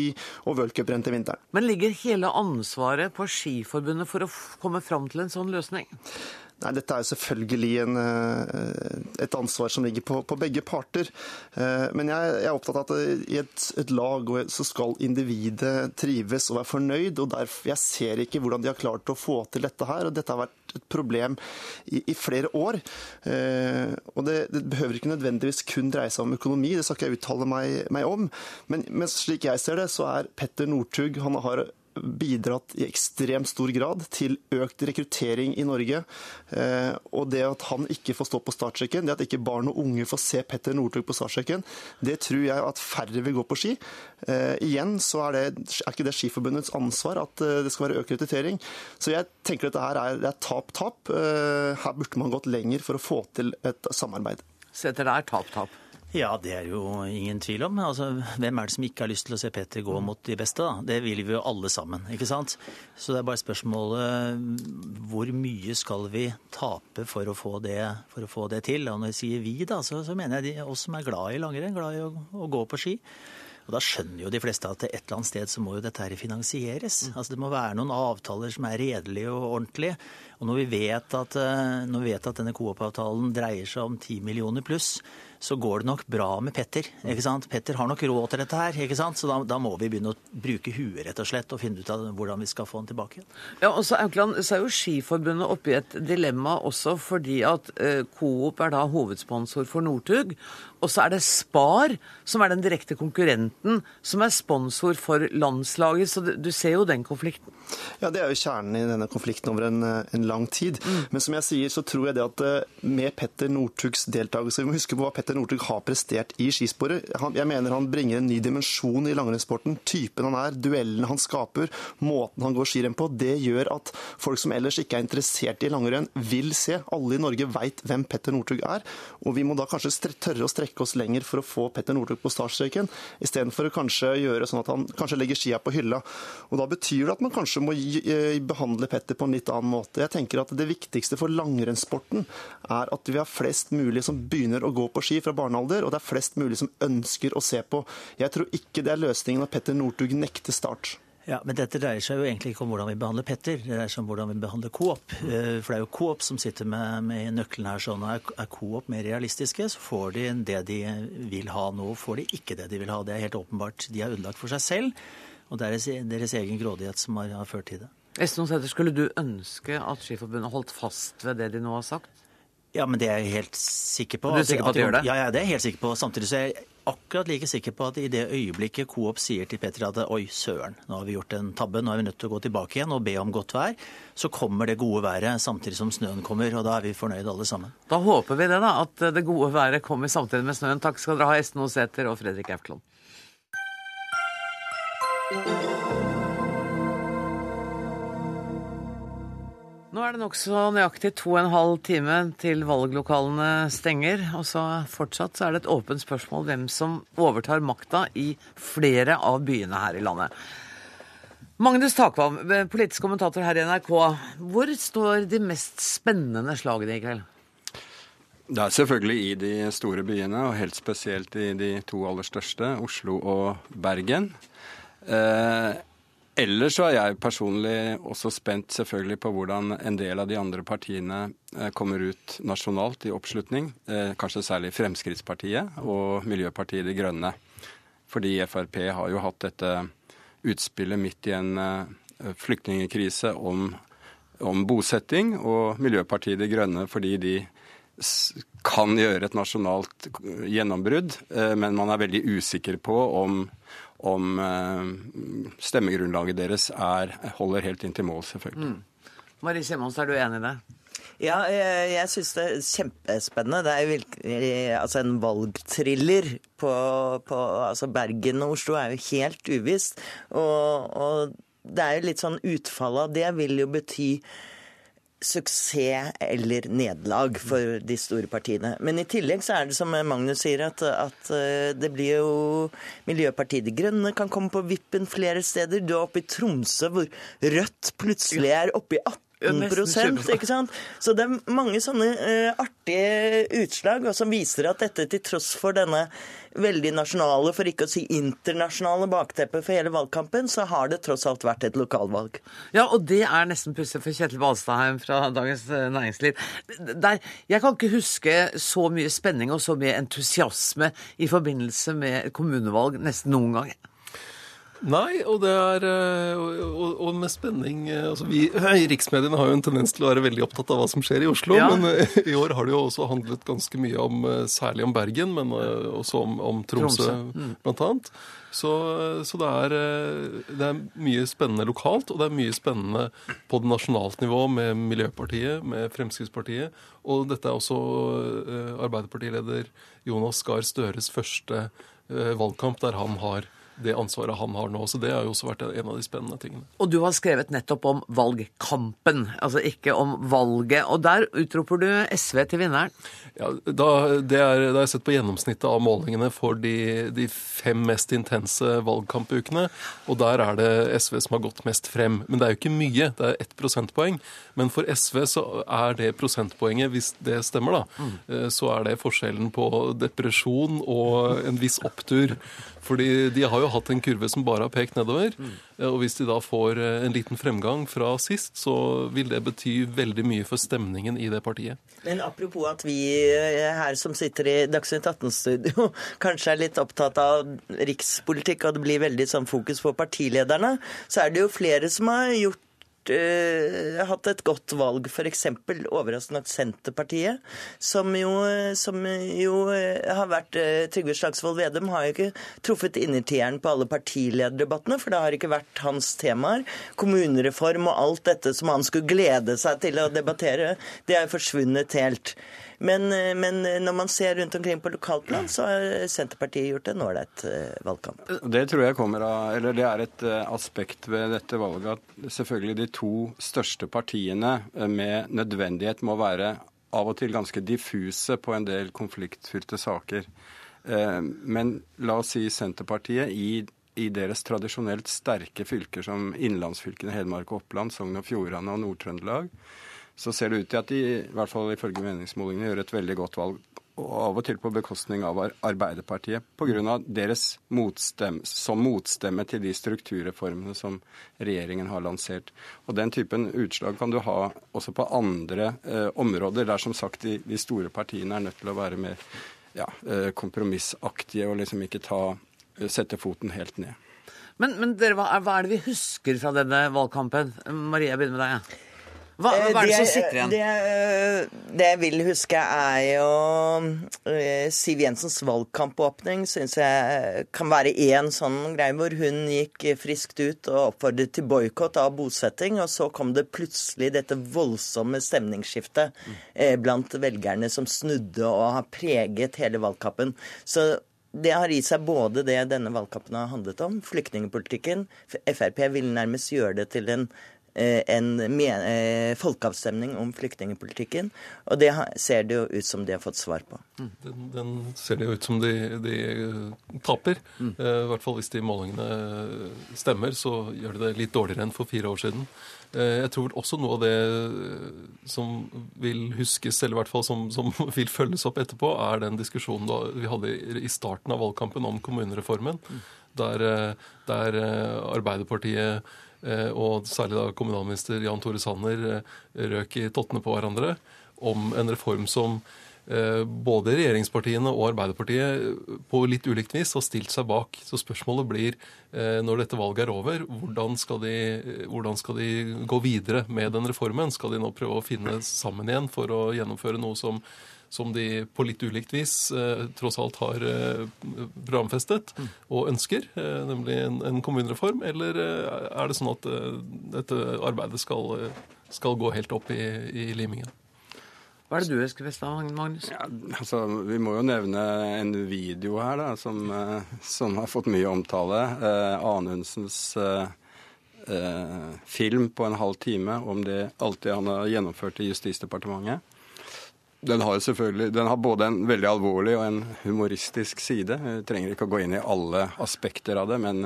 og worldcuprenn til vinteren. Men ligger hele ansvaret på Skiforbundet for å komme fram til en sånn løsning? Nei, Dette er selvfølgelig en, eh, et ansvar som ligger på, på begge parter. Eh, men jeg, jeg, er opptatt av at i et, et, lag så skal individet trives og være fornøyd. og derfor, Jeg ser ikke hvordan de har klart å få til dette her. og Dette har vært et problem i, i flere år. Eh, og det, det, behøver ikke nødvendigvis kun dreie seg om økonomi, det skal ikke jeg uttale meg, meg om. Men, men, slik jeg ser det, så er Petter Northug han har bidratt i ekstremt stor grad til økt rekruttering i Norge. Eh, og det at han ikke får stå på startsjekken, det at ikke barn og unge får se Petter Northug på startsjekken, det tror jeg at færre vil gå på ski. Eh, igjen så er, det, er ikke det Skiforbundets ansvar at eh, det skal være økt rekruttering. Så jeg tenker at dette her er tap-tap. Her burde man gått lenger for å få til et samarbeid. Så dette er tap-tap? Ja, det er jo ingen tvil om. Altså, hvem er det som ikke har lyst til å se Petter gå mot de beste? da? Det vil vi jo alle sammen, ikke sant? Så det er bare spørsmålet hvor mye skal vi tape for å få det, å få det til? Og når jeg sier vi, da, så, så mener jeg de, oss som er glad i langrenn, glad i å, å gå på ski. Og da skjønner jo de fleste at et eller annet sted så må jo dette her finansieres. Altså Det må være noen avtaler som er redelige og ordentlige. Og når vi vet at, eh, når vi vet at denne Coop-avtalen dreier seg om 10 millioner pluss, så går det nok bra med Petter. ikke sant? Petter har nok råd til dette her, ikke sant? så da, da må vi begynne å bruke huet rett og slett og finne ut av hvordan vi skal få han tilbake igjen. Ja, og så Aukland, så er jo Skiforbundet oppe i et dilemma også fordi at eh, Coop er da hovedsponsor for Northug. Og så er det Spar, som er den direkte konkurrenten, som er sponsor for landslaget. Så du, du ser jo den konflikten. Ja, Det er jo kjernen i denne konflikten over en, en lang tid. Mm. Men som jeg sier, så tror jeg det at eh, med Petter Northugs deltakelse Vi må huske på hva Petter Northug har prestert i skisporet. jeg mener han bringer en ny dimensjon i langrennssporten. Typen han er, duellene han skaper, måten han går skirenn på. Det gjør at folk som ellers ikke er interessert i langrenn, vil se. Alle i Norge veit hvem Petter Northug er. Og vi må da kanskje tørre å strekke strekke oss lenger for å få Petter Northug på startstreken, istedenfor å kanskje gjøre sånn at han kanskje legger skia på hylla. Og Da betyr det at man kanskje må eh, behandle Petter på en litt annen måte. Jeg tenker at Det viktigste for langrennssporten er at vi har flest mulig som begynner å gå på ski fra barnealder, og det er flest mulig som ønsker å se på. Jeg tror ikke det er løsningen at Petter Northug nekter start. Ja, Men dette dreier seg jo egentlig ikke om hvordan vi behandler Petter, det dreier seg om hvordan vi behandler Coop. Eh, for det er jo Coop som sitter med, med nøkkelen her. sånn. Er, er Coop mer realistiske, så får de det de vil ha nå. Får de ikke det de vil ha. Det er helt åpenbart. De er ødelagt for seg selv, og det er deres, deres egen grådighet som har ført til det. Eston Sæther, skulle du ønske at Skiforbundet holdt fast ved det de nå har sagt? Ja, men det er jeg helt sikker på. Du er sikker på at de gjør det? Ja, ja, det er jeg helt sikker på. Samtidig så er jeg akkurat like sikker på at i det øyeblikket Coop sier til Petter at oi, søren, nå har vi gjort en tabbe, nå er vi nødt til å gå tilbake igjen og be om godt vær, så kommer det gode været samtidig som snøen kommer, og da er vi fornøyde alle sammen. Da håper vi det, da, at det gode været kommer samtidig med snøen. Takk skal dere ha, Esten Osæter og Fredrik Aukland. Nå er det nokså nøyaktig to og en halv time til valglokalene stenger. Og så fortsatt så er det et åpent spørsmål hvem som overtar makta i flere av byene her i landet. Magnus Takvam, politisk kommentator her i NRK. Hvor står de mest spennende slagene i kveld? Det er selvfølgelig i de store byene, og helt spesielt i de to aller største, Oslo og Bergen. Eh, Ellers så er jeg personlig også spent selvfølgelig på hvordan en del av de andre partiene eh, kommer ut nasjonalt i oppslutning. Eh, kanskje særlig Fremskrittspartiet og Miljøpartiet De Grønne. Fordi Frp har jo hatt dette utspillet midt i en eh, flyktningkrise om, om bosetting, og Miljøpartiet De Grønne fordi de kan gjøre et nasjonalt gjennombrudd, men man er veldig usikker på om om eh, stemmegrunnlaget deres er, holder helt inn til mål, selvfølgelig. Mm. Marie Simons, er du enig i det? Ja, jeg, jeg syns det er kjempespennende. Det er virkelig altså en valgthriller på, på altså Bergen og Oslo er jo helt uvisst. Og, og det er jo litt sånn utfallet av det vil jo bety suksess eller nederlag for de store partiene. Men i tillegg så er det som Magnus sier, at, at eh, det blir jo Miljøpartiet De Grønne kan komme på vippen flere steder. Du er oppe i Tromsø, hvor Rødt plutselig er oppe i 18 ikke sant? Så det er mange sånne uh, artige utslag og som viser at dette til tross for denne veldig nasjonale, for ikke å si internasjonale bakteppet for hele valgkampen, så har det tross alt vært et lokalvalg. Ja, og det er nesten pussig for Kjetil Balstadheim fra Dagens eh, Næringsliv. Der, jeg kan ikke huske så mye spenning og så mye entusiasme i forbindelse med kommunevalg nesten noen gang. Nei, og det er eh, og, og med spenning eh, altså vi, Riksmediene har jo en tendens til å være veldig opptatt av hva som skjer i Oslo. Ja. Men uh, i år har det jo også handlet ganske mye om særlig om Bergen, men også om, om Tromsø, Tromsø. Mm. blant annet. Så, så det, er, det, er, mye spennende lokalt, og det er mye spennende på det nasjonalt nivå med Miljøpartiet, med Fremskrittspartiet. Og dette er også Arbeiderpartileder Jonas Gahr Støres første valgkamp der han har det ansvaret han har nå. Så det har jo også vært en av de spennende tingene. Og du har skrevet nettopp om valgkampen, altså ikke om valget. Og der utroper du SV til vinneren. Ja, da, det er, da har jeg sett på gjennomsnittet av målingene for de, de, fem mest intense valgkampukene. Og der er det SV som har gått mest frem. Men det er jo ikke mye, det er ett prosentpoeng. Men for SV så er det prosentpoenget, hvis det stemmer, da, mm. så er det forskjellen på depresjon og en viss opptur. Fordi de har jo hatt en kurve som bare har pekt nedover. Mm. Og hvis de da får eh, en liten fremgang fra sist, så vil det bety veldig mye for stemningen i det partiet. Men apropos at vi her som sitter i Dagsnytt 18-studio kanskje er litt opptatt av rikspolitikk, og det blir veldig sånn fokus på partilederne, så er det jo flere som har gjort uh, hatt et godt valg. F.eks. overraskende nok Senterpartiet, som jo, som jo uh, har vært uh, Trygve Slagsvold Vedum har jo ikke truffet innertieren på alle partilederdebattene, for det har ikke vært hans temaer. Kommunereform og alt dette som han skulle glede seg til å debattere, det er forsvunnet helt. Men, eh, men, eh, når man ser rundt omkring på lokalplan, så har Senterpartiet gjort en ålreit eh, valgkamp. Det tror jeg kommer av, eller det er et aspekt ved dette valget at selvfølgelig de to største partiene med nødvendighet må være av og til ganske diffuse på en del konfliktfylte saker. Men la oss si Senterpartiet i, i deres tradisjonelt sterke fylker som innlandsfylkene Hedmark og Oppland, Sogn og Fjordane og Nord-Trøndelag, så ser det ut til at de, i hvert fall ifølge meningsmålingene, gjør et veldig godt valg. Og av og til på bekostning av Arbeiderpartiet, pga. deres motstemme, som motstemme til de strukturreformene som regjeringen har lansert. Og Den typen utslag kan du ha også på andre eh, områder, der som sagt de, de, store partiene er nødt til å være mer ja, eh, kompromissaktige og liksom ikke ta, eh, sette foten helt ned. Men, men dere, hva, er, hva er det vi husker fra denne valgkampen? Marie, jeg begynner med deg. Ja. Hva, hva, er det, som sitter igjen? Det, det, jeg vil huske, er jo uh, Siv Jensens valgkampåpning. Syns jeg kan være én sånn greie hvor hun gikk friskt ut og oppfordret til boikott av bosetting. Og så kom det plutselig dette voldsomme stemningsskiftet blant velgerne som snudde og har preget hele valgkampen. Så det har i seg både det denne valgkampen har handlet om, flyktningpolitikken. Frp vil nærmest gjøre det til en Eh, en eh, folkeavstemning om flyktningpolitikken. Og det ser det jo ut som de har fått svar på. Mm. Den, den ser det jo ut som de, de eh, taper. Mm. I hvert fall hvis de målingene stemmer, så gjør de det litt dårligere enn for fire år siden. Jeg tror også noe av det som vil huskes, eller i hvert fall som, som vil følges opp etterpå, er den diskusjonen da vi hadde i starten av valgkampen om kommunereformen, mm. der, der Arbeiderpartiet Eh, og særlig da kommunalminister Jan Tore Sanner eh, røk i tottene på hverandre om en reform som eh, både regjeringspartiene og Arbeiderpartiet på litt ulikt vis har stilt seg bak. Så spørsmålet blir, når dette valget er over, hvordan skal, de, hvordan skal de gå videre med den reformen? Skal de nå prøve å finne sammen igjen for å gjennomføre noe som som de på litt ulikt vis eh, tross alt har eh, programfestet og ønsker, eh, nemlig en, en, kommunereform? Eller er det sånn at dette arbeidet skal, skal, gå helt opp i, i limingen? Hva er det du husker best av, Magnus? Ja, altså, vi må jo nevne en video her da, som, som har fått mye omtale. Eh, Anundsens eh, film på en halv time om det, alltid han har gjennomført i Justisdepartementet. Den har selvfølgelig, den har både en veldig alvorlig og en humoristisk side. Vi trenger ikke å gå inn i alle aspekter av det, men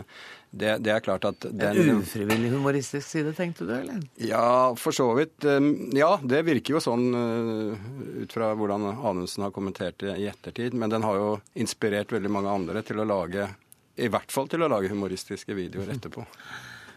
det, det er klart at den En ufrivillig humoristisk side, tenkte du, eller? Ja, for så vidt. Ja, det virker jo sånn eh, ut fra hvordan Anundsen har kommentert det i ettertid. Men den har jo inspirert veldig mange andre til å lage i hvert fall til å lage humoristiske videoer etterpå.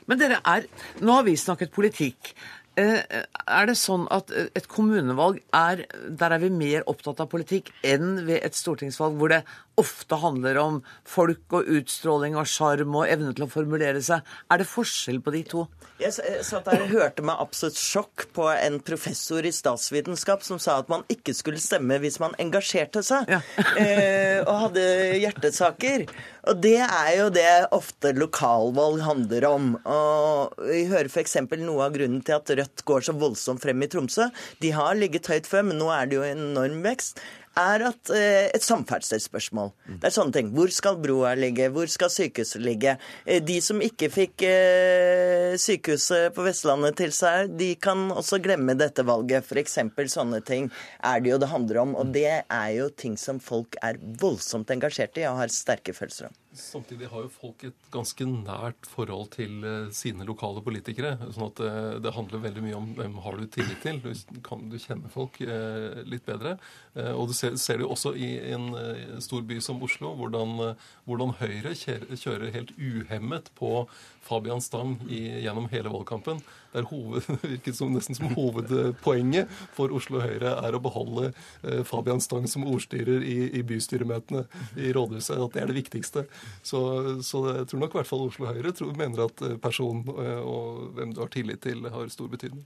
Men dere er Nå har vi snakket politikk. Eh, er det sånn at eh, et kommunevalg er Der er vi mer opptatt av politikk enn ved et stortingsvalg, hvor det ofte handler om folk og utstråling og sjarm og evne til å formulere seg. Er det forskjell på de to? Jeg satt der og hørte med absolutt sjokk på en professor i statsvitenskap som sa at man ikke skulle stemme hvis man engasjerte seg ja. eh, og hadde hjertesaker. Og det er jo det ofte lokalvalg handler om. Og vi hører f.eks. noe av grunnen til at Rødt går så voldsomt frem i Tromsø. De har ligget høyt før, men nå er det jo enorm vekst er at eh, et samferdselsspørsmål. Det er sånne ting. Hvor skal broa ligge? Hvor skal sykehuset ligge? Eh, de som ikke fikk eh, sykehuset på Vestlandet til seg, de kan også glemme dette valget. F.eks. sånne ting er det jo det handler om. Og det er jo ting som folk er voldsomt engasjert i og har sterke følelser om. Samtidig har jo folk et ganske nært forhold til eh, sine lokale politikere. sånn at det, det handler veldig mye om hvem har du tillit til. Du, kan du kjenne folk eh, litt bedre? Eh, og du ser, ser det jo også i en eh, stor by som Oslo, hvordan, eh, hvordan Høyre kjører, kjører helt uhemmet på Fabian Stang i, gjennom hele valgkampen. Det hoved, virket som, nesten som hovedpoenget for Oslo Høyre er å beholde eh, Fabian Stang som ordstyrer i, i bystyremøtene i rådhuset. At det er det viktigste. Så, så jeg tror nok i hvert fall Oslo Høyre tror, mener at personen person eh, og hvem du har tillit til, har stor betydning.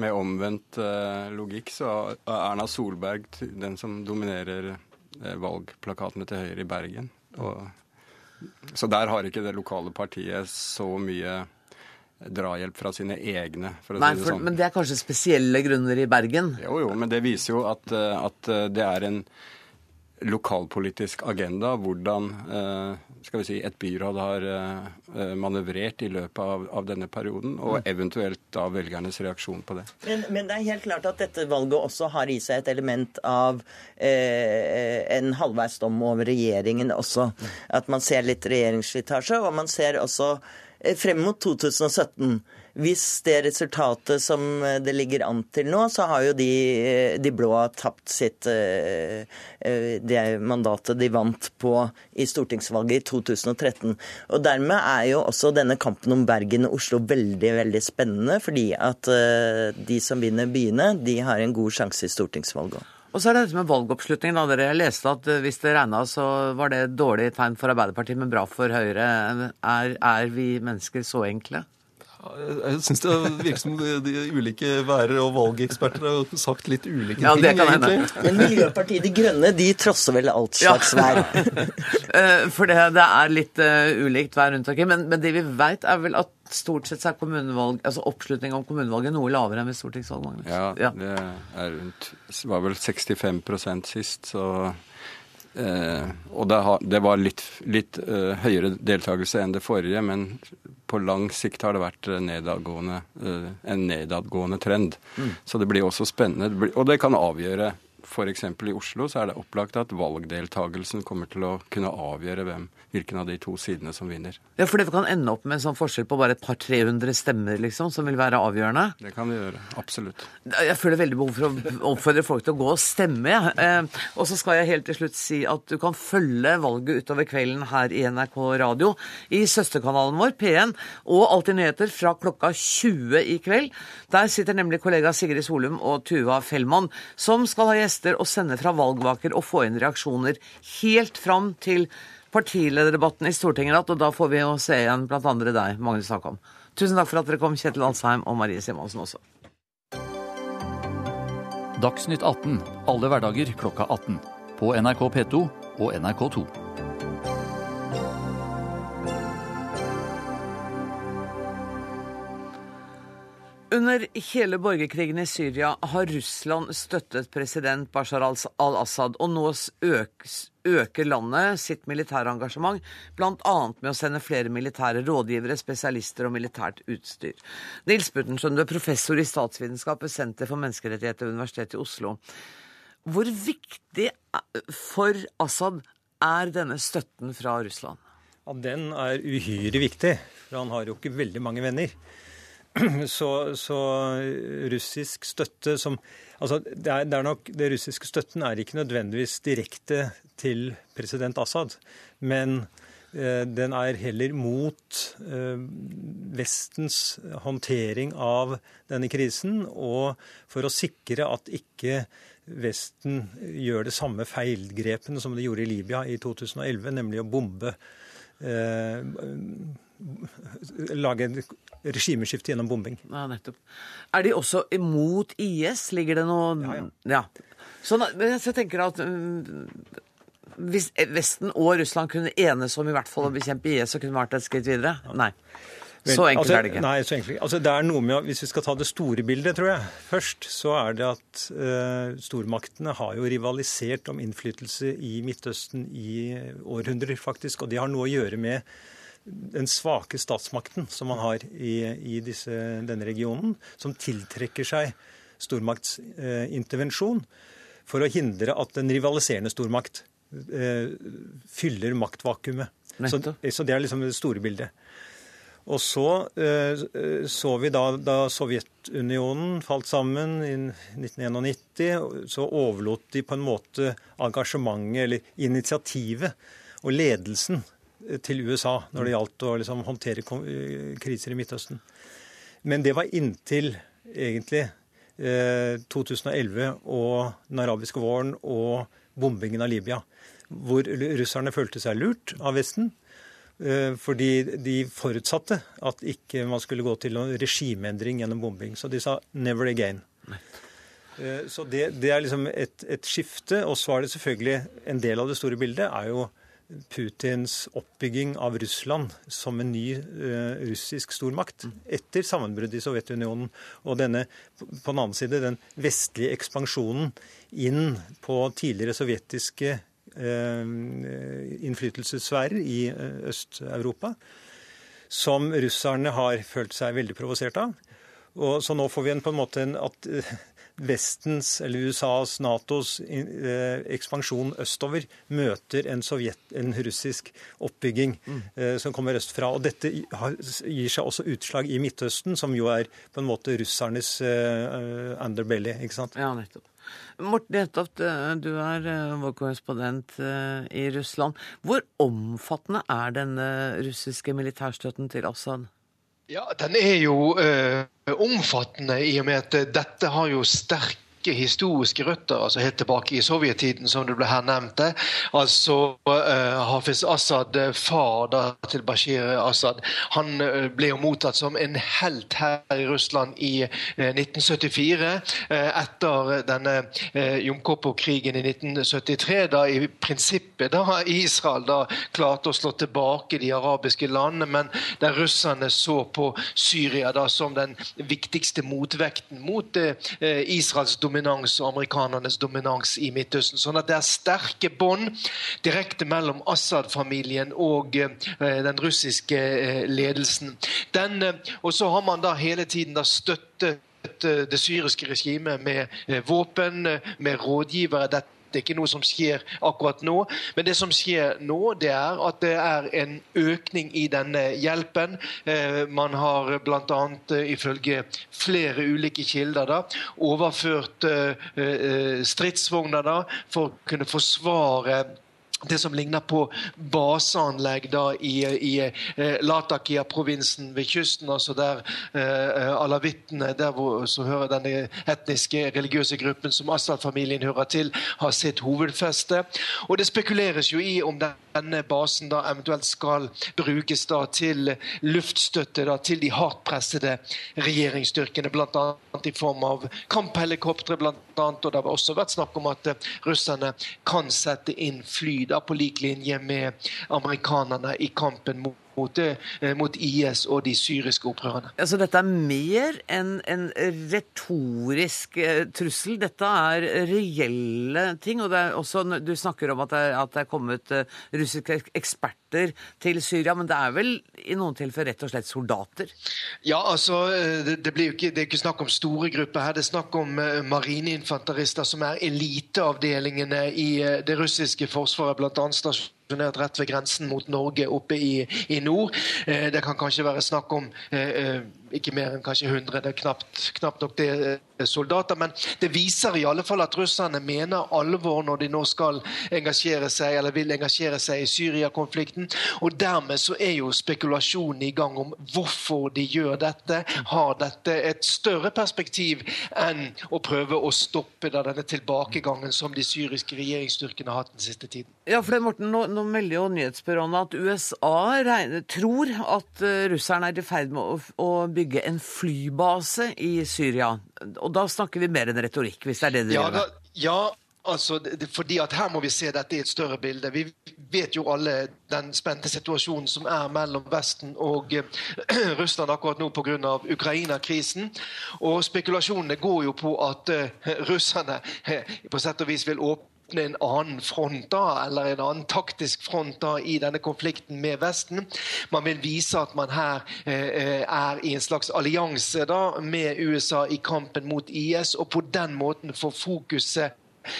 Med omvendt eh, logikk så er Erna Solberg den som dominerer eh, valgplakatene til Høyre i Bergen. Og, så der har ikke det lokale partiet så mye drahjelp fra sine egne, for å Nei, si det for, sånn. Men det er kanskje spesielle grunner i Bergen? Jo, jo, men det viser jo at, eh, at eh, det er en lokalpolitisk agenda. Hvordan eh, skal vi si, et byråd har manøvrert i løpet av, av denne perioden, og eventuelt da velgernes reaksjon på det. Men, men det er helt klart at dette valget også har i seg et element av eh, en halvveisdom over regjeringen også. At man ser litt regjeringsslitasje, og man ser også frem mot 2017. Hvis det resultatet som eh, det ligger an til nå, så har jo de, eh, de blå tapt sitt eh, eh, det mandatet de vant på i stortingsvalget i 2013. Og dermed er jo også denne kampen om Bergen og Oslo veldig, veldig spennende, fordi at eh, de som vinner byene, de har en god sjanse i stortingsvalget òg. Og så er det dette med valgoppslutning. da. Dere leste at eh, hvis det regna, så var det et dårlig tegn for Arbeiderpartiet, men bra for Høyre. Er, er vi mennesker så enkle? Jeg, syns det virker som de, de ulike værer- og valgeksperter har sagt litt ulike Ja, ting. det kan hende. Men Miljøpartiet De Grønne de trosser vel alt slags vær. Eh, For det, det er litt uh, ulikt vær rundt omkring. Men, men det vi veit, er vel at stort sett så er kommunevalg, altså oppslutning om kommunevalget noe lavere enn ved stortingsvalg. Magnus. Ja, det er rundt var vel 65% sist, så eh, Og det, har, det var litt, litt eh, høyere deltakelse enn det forrige, men på lang sikt har det vært eh, nedadgående, eh, en nedadgående trend. Mm. Så det blir også spennende. Det blir, og det kan avgjøre F.eks. i Oslo så er det opplagt at valgdeltagelsen kommer til å kunne avgjøre hvem, hvilken av de to sidene som vinner. Ja, for det kan ende opp med en sånn forskjell på bare et par-tre hundre stemmer, liksom, som vil være avgjørende. Det kan det gjøre. Absolutt. Jeg føler veldig behov for å oppfordre folk til å gå og stemme. jeg. Eh, og så skal jeg helt til slutt si at du kan følge valget utover kvelden her i NRK Radio, i søsterkanalen vår, P1, og Alltid nyheter fra klokka 20 i kveld. Der sitter nemlig kollega Sigrid Solum og Tuva Fellmann, som skal ha gjester og sende fra valgvaker og få inn reaksjoner helt fram til partilederdebatten i Stortinget, og da får vi jo se igjen andre deg, Magnus Takam. Tusen takk for at dere kom, Kjetil Alsheim og Marie Simonsen også. Dagsnytt 18 alle hverdager klokka 18. På NRK P2 og NRK2. Under hele borgerkrigen i Syria har Russland støttet president Bashar al-Assad, og nå øker landet sitt militære engasjement, bl.a. med å sende flere militære rådgivere, spesialister og militært utstyr. Nils Buttensen, du er professor i statsvitenskap ved Senter for menneskerettigheter ved Universitetet i Oslo. Hvor viktig for Assad er denne støtten fra Russland? Ja, Den er uhyre viktig, for han har jo ikke veldig mange venner. Så, så russisk støtte som Altså, det er, det er nok Det russiske støtten er ikke nødvendigvis direkte til president Assad, men eh, den er heller mot eh, Vestens håndtering av denne krisen, og for å sikre at ikke Vesten gjør det samme feilgrepene som de gjorde i Libya i 2011, nemlig å bombe eh, lage en regimeskifte gjennom bombing. Ja, nettopp. Er de også imot IS? Ligger det noe Ja. ja. Sånn, så jeg tenker at mm, hvis Vesten og Russland kunne enes om i hvert fall å bekjempe IS, så kunne vi vært et skritt videre? Nei. Så enkelt altså, er det ikke. Nei, så enkelt. Altså, det er noe med, Hvis vi skal ta det store bildet, tror jeg, først, så er det at eh, stormaktene har jo rivalisert om innflytelse i Midtøsten i århundrer, faktisk. Og det har noe å gjøre med den svake statsmakten som man har i, i disse, denne regionen, som tiltrekker seg stormaktsintervensjon for å hindre at en rivaliserende stormakt eh, fyller maktvakuumet. Så, så det er liksom det store bildet. Og så eh, så vi da, da Sovjetunionen falt sammen i 1991, så overlot de på en måte engasjementet eller initiativet og ledelsen eh, til USA når det gjaldt å liksom håndtere eh, kriser i Midtøsten. Men det var inntil egentlig eh, 2011 og den arabiske våren og bombingen av Libya, hvor russerne følte seg lurt av Vesten. Eh, Fordi de forutsatte at ikke man skulle gå til noen regimeendring gjennom bombing. Så de sa 'never again'. Eh, Så det, det er liksom et, et skifte. Og så er det selvfølgelig en del av det store bildet er jo Putins oppbygging av Russland som en ny eh, russisk stormakt etter sammenbruddet i Sovjetunionen. Og denne, på den annen side, den vestlige ekspansjonen inn på tidligere sovjetiske eh, innflytelsessfærer i eh, Øst-Europa, som russerne har følt seg veldig provosert av. Og så nå får vi en, på en måte en, at Vestens, eller USAs, Natos eh, ekspansjon østover møter en, sovjet, en russisk oppbygging mm. som kommer østfra. Og dette gir seg også utslag i Midtøsten, som jo er på en måte russernes eh, underbelly. ikke sant? Ja, nettopp. Morten Jentoft, eh, du er eh, vår korrespondent eh, i Russland. Hvor omfattende er denne russiske militærstøtten til Assad? Ja, Den er jo eh, omfattende i og med at dette har jo sterke historiske røtter, altså helt tilbake i sovjettiden, som det ble her nevnt. Altså uh, Hafiz Assad, eh, far til Bashir Assad, han uh, ble jo mottatt som en helt her i Russland i uh, 1974, eh, etter denne eh, Jom Kippur-krigen i 1973, da i prinsippet da Israel da klarte å slå tilbake de arabiske landene, men der russerne så på Syria da som den viktigste motvekten mot eh, Israels dominans og amerikanernes dominans i Midtøsten. Sånn at det er sterke bånd direkte mellom Assad-familien og eh, den russiske eh, ledelsen. Den, eh, og så har man da hele tiden da støttet det syriske regimet med våpen, med rådgivere. Dette det er ikke noe som skjer akkurat nå. Men det som skjer nå, det er at det er en økning i denne hjelpen. Eh, man har bl.a. ifølge flere ulike kilder da, overført eh, eh, stridsvogner da, for å kunne forsvare det som ligner på baseanlegg da i, i eh, Latakia-provinsen ved kysten, altså der eh, alawittene, der hvor så hører denne etniske religiøse gruppen som Assad-familien hører til, har sitt hovedfeste. Og det spekuleres jo i om denne basen da eventuelt skal brukes da til luftstøtte da til de hardt pressede regjeringsstyrkene, bl.a. i form av kamphelikoptre, og det har også vært snakk om at eh, russerne kan sette inn fly da på lik linje med amerikanerne i kampen mot, mot, eh, mot IS og de syriske opprørerne. Altså, dette er mer enn en retorisk eh, trussel. Dette er reelle ting. Og det er også, du snakker om at det, er- at det er kommet eh, russiske eksperter til Syria, men det er vel i noen tilfeller rett og slett soldater? Ja, altså, eh, det, det, blir jo ikke, det er ikke snakk om store grupper her. Det er snakk om eh, marineinfanterister, som er eliteavdelingene i eh, det russiske forsvaret, blant stasjonert rett ved grensen mot Norge oppe i, i nord. Eh, Det kan kanskje være snakk om eh, eh, ikke mer enn kanskje 100, det er knapt, knapt nok det eh, soldater. Men det viser i alle fall at russerne mener alvor når de nå skal engasjere seg, eller vil engasjere seg i Syria-konflikten. Og dermed så er jo spekulasjonen i gang om hvorfor de gjør dette. Har dette et større perspektiv enn å prøve å stoppe da denne tilbakegangen som de syriske regjeringsstyrkene har hatt den siste tiden? Ja, for det, Morten, nå, nå melder jo nyhetsbyråene at USA regner, tror at uh, russerne er i ferd med å, å bygge en flybase i Syria. Og da snakker vi mer enn retorikk, hvis det er det du Ja, gjør. da, ja Altså, fordi at Her må vi se dette i et større bilde. Vi vet jo alle den spente situasjonen som er mellom Vesten og eh, Russland akkurat nå pga. Ukraina-krisen. Og Spekulasjonene går jo på at eh, russerne eh, på sett og vis vil åpne en annen front da, eller en annen taktisk front da, i denne konflikten med Vesten. Man vil vise at man her eh, er i en slags allianse da, med USA i kampen mot IS, og på den måten få fokuset